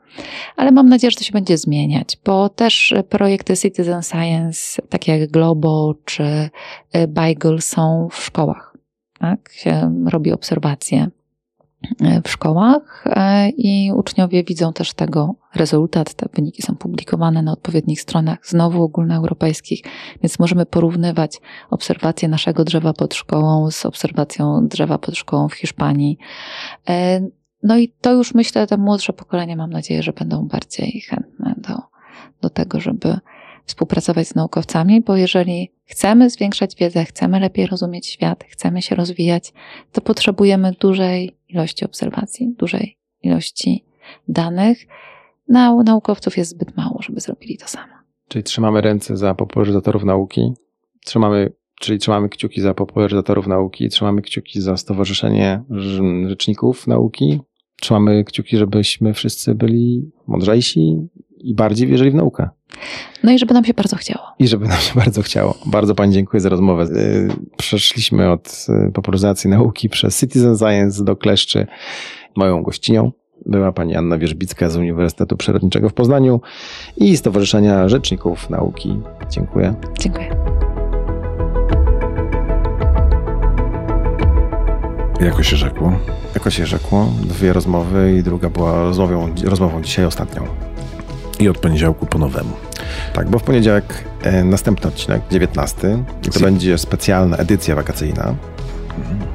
Ale mam nadzieję, że to się będzie zmieniać, bo też projekty Citizen Science, takie jak Globo czy y, Beagle są w szkołach. Tak? Się robi obserwacje y, w szkołach y, i uczniowie widzą też tego rezultat. Te wyniki są publikowane na odpowiednich stronach, znowu ogólnoeuropejskich, więc możemy porównywać obserwacje naszego drzewa pod szkołą z obserwacją drzewa pod szkołą w Hiszpanii. No i to już myślę, te młodsze pokolenia mam nadzieję, że będą bardziej chętne do, do tego, żeby współpracować z naukowcami, bo jeżeli chcemy zwiększać wiedzę, chcemy lepiej rozumieć świat, chcemy się rozwijać, to potrzebujemy dużej ilości obserwacji, dużej ilości danych. Na naukowców jest zbyt mało, żeby zrobili to samo. Czyli trzymamy ręce za popularyzatorów nauki, trzymamy, czyli trzymamy kciuki za popularyzatorów nauki, trzymamy kciuki za Stowarzyszenie Rz- Rzeczników Nauki, trzymamy kciuki, żebyśmy wszyscy byli mądrzejsi i bardziej wierzyli w naukę. No i żeby nam się bardzo chciało. I żeby nam się bardzo chciało. Bardzo Pani dziękuję za rozmowę. Yy, Przeszliśmy od yy, popularyzacji nauki przez Citizen Science do kleszczy. Moją gościnią była Pani Anna Wierzbicka z Uniwersytetu Przyrodniczego w Poznaniu i Stowarzyszenia Rzeczników Nauki. Dziękuję. Dziękuję. Jako się rzekło, Jako się rzekło, dwie rozmowy i druga była rozmową, rozmową dzisiaj ostatnią. i od poniedziałku po nowemu. Tak, bo w poniedziałek e, następny odcinek, 19, i to będzie specjalna edycja wakacyjna.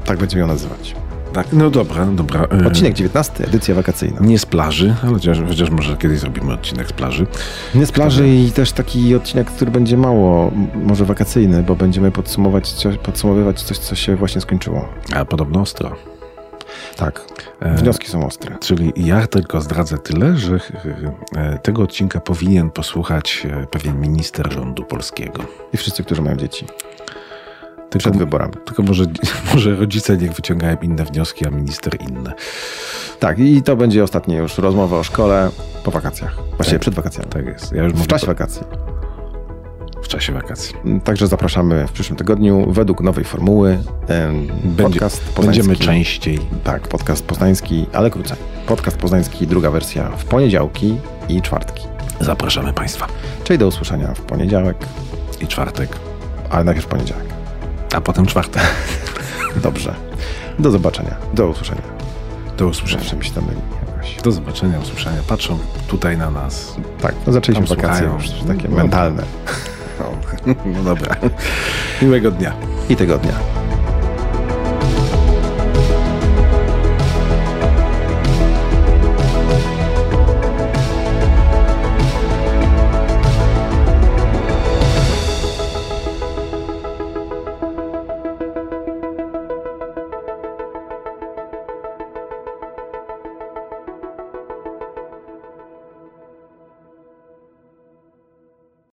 Tak będziemy ją nazywać. Tak, no dobra, dobra. e, Odcinek 19, edycja wakacyjna. Nie z plaży, ale chociaż, chociaż może kiedyś zrobimy odcinek z plaży. Nie z plaży i też taki odcinek, który będzie mało, może wakacyjny, bo będziemy podsumować, podsumowywać coś, co się właśnie skończyło. A podobno ostro. Tak, wnioski są ostre. Czyli ja tylko zdradzę tyle, że e, tego odcinka powinien posłuchać e, pewien minister rządu polskiego. I wszyscy, którzy mają dzieci. Tylko, Przed wyborami. Tylko może, może rodzice niech wyciągają inne wnioski, a minister inne. Tak, i to będzie ostatnia już rozmowa o szkole po wakacjach. Właściwie Tak. przed wakacjami. Tak jest. Ja W czasie wakacji. W czasie wakacji. Także zapraszamy w przyszłym tygodniu według nowej formuły. Będzie, podcast poznański. będziemy częściej. Tak, podcast poznański, ale krócej. Podcast poznański, druga wersja w poniedziałki i czwartki. Zapraszamy Państwa. Czyli do usłyszenia w poniedziałek, I czwartek, ale najpierw poniedziałek. A potem czwartek. Dobrze. Do zobaczenia. Do usłyszenia. Do usłyszenia. Zawsze mi się to myli jakoś. Do zobaczenia, usłyszenia. Patrzą tutaj na nas. Tak, no zaczęliśmy Tam wakacje słuchają. już takie No. mentalne. No dobra. Miłego dnia. I tygodnia.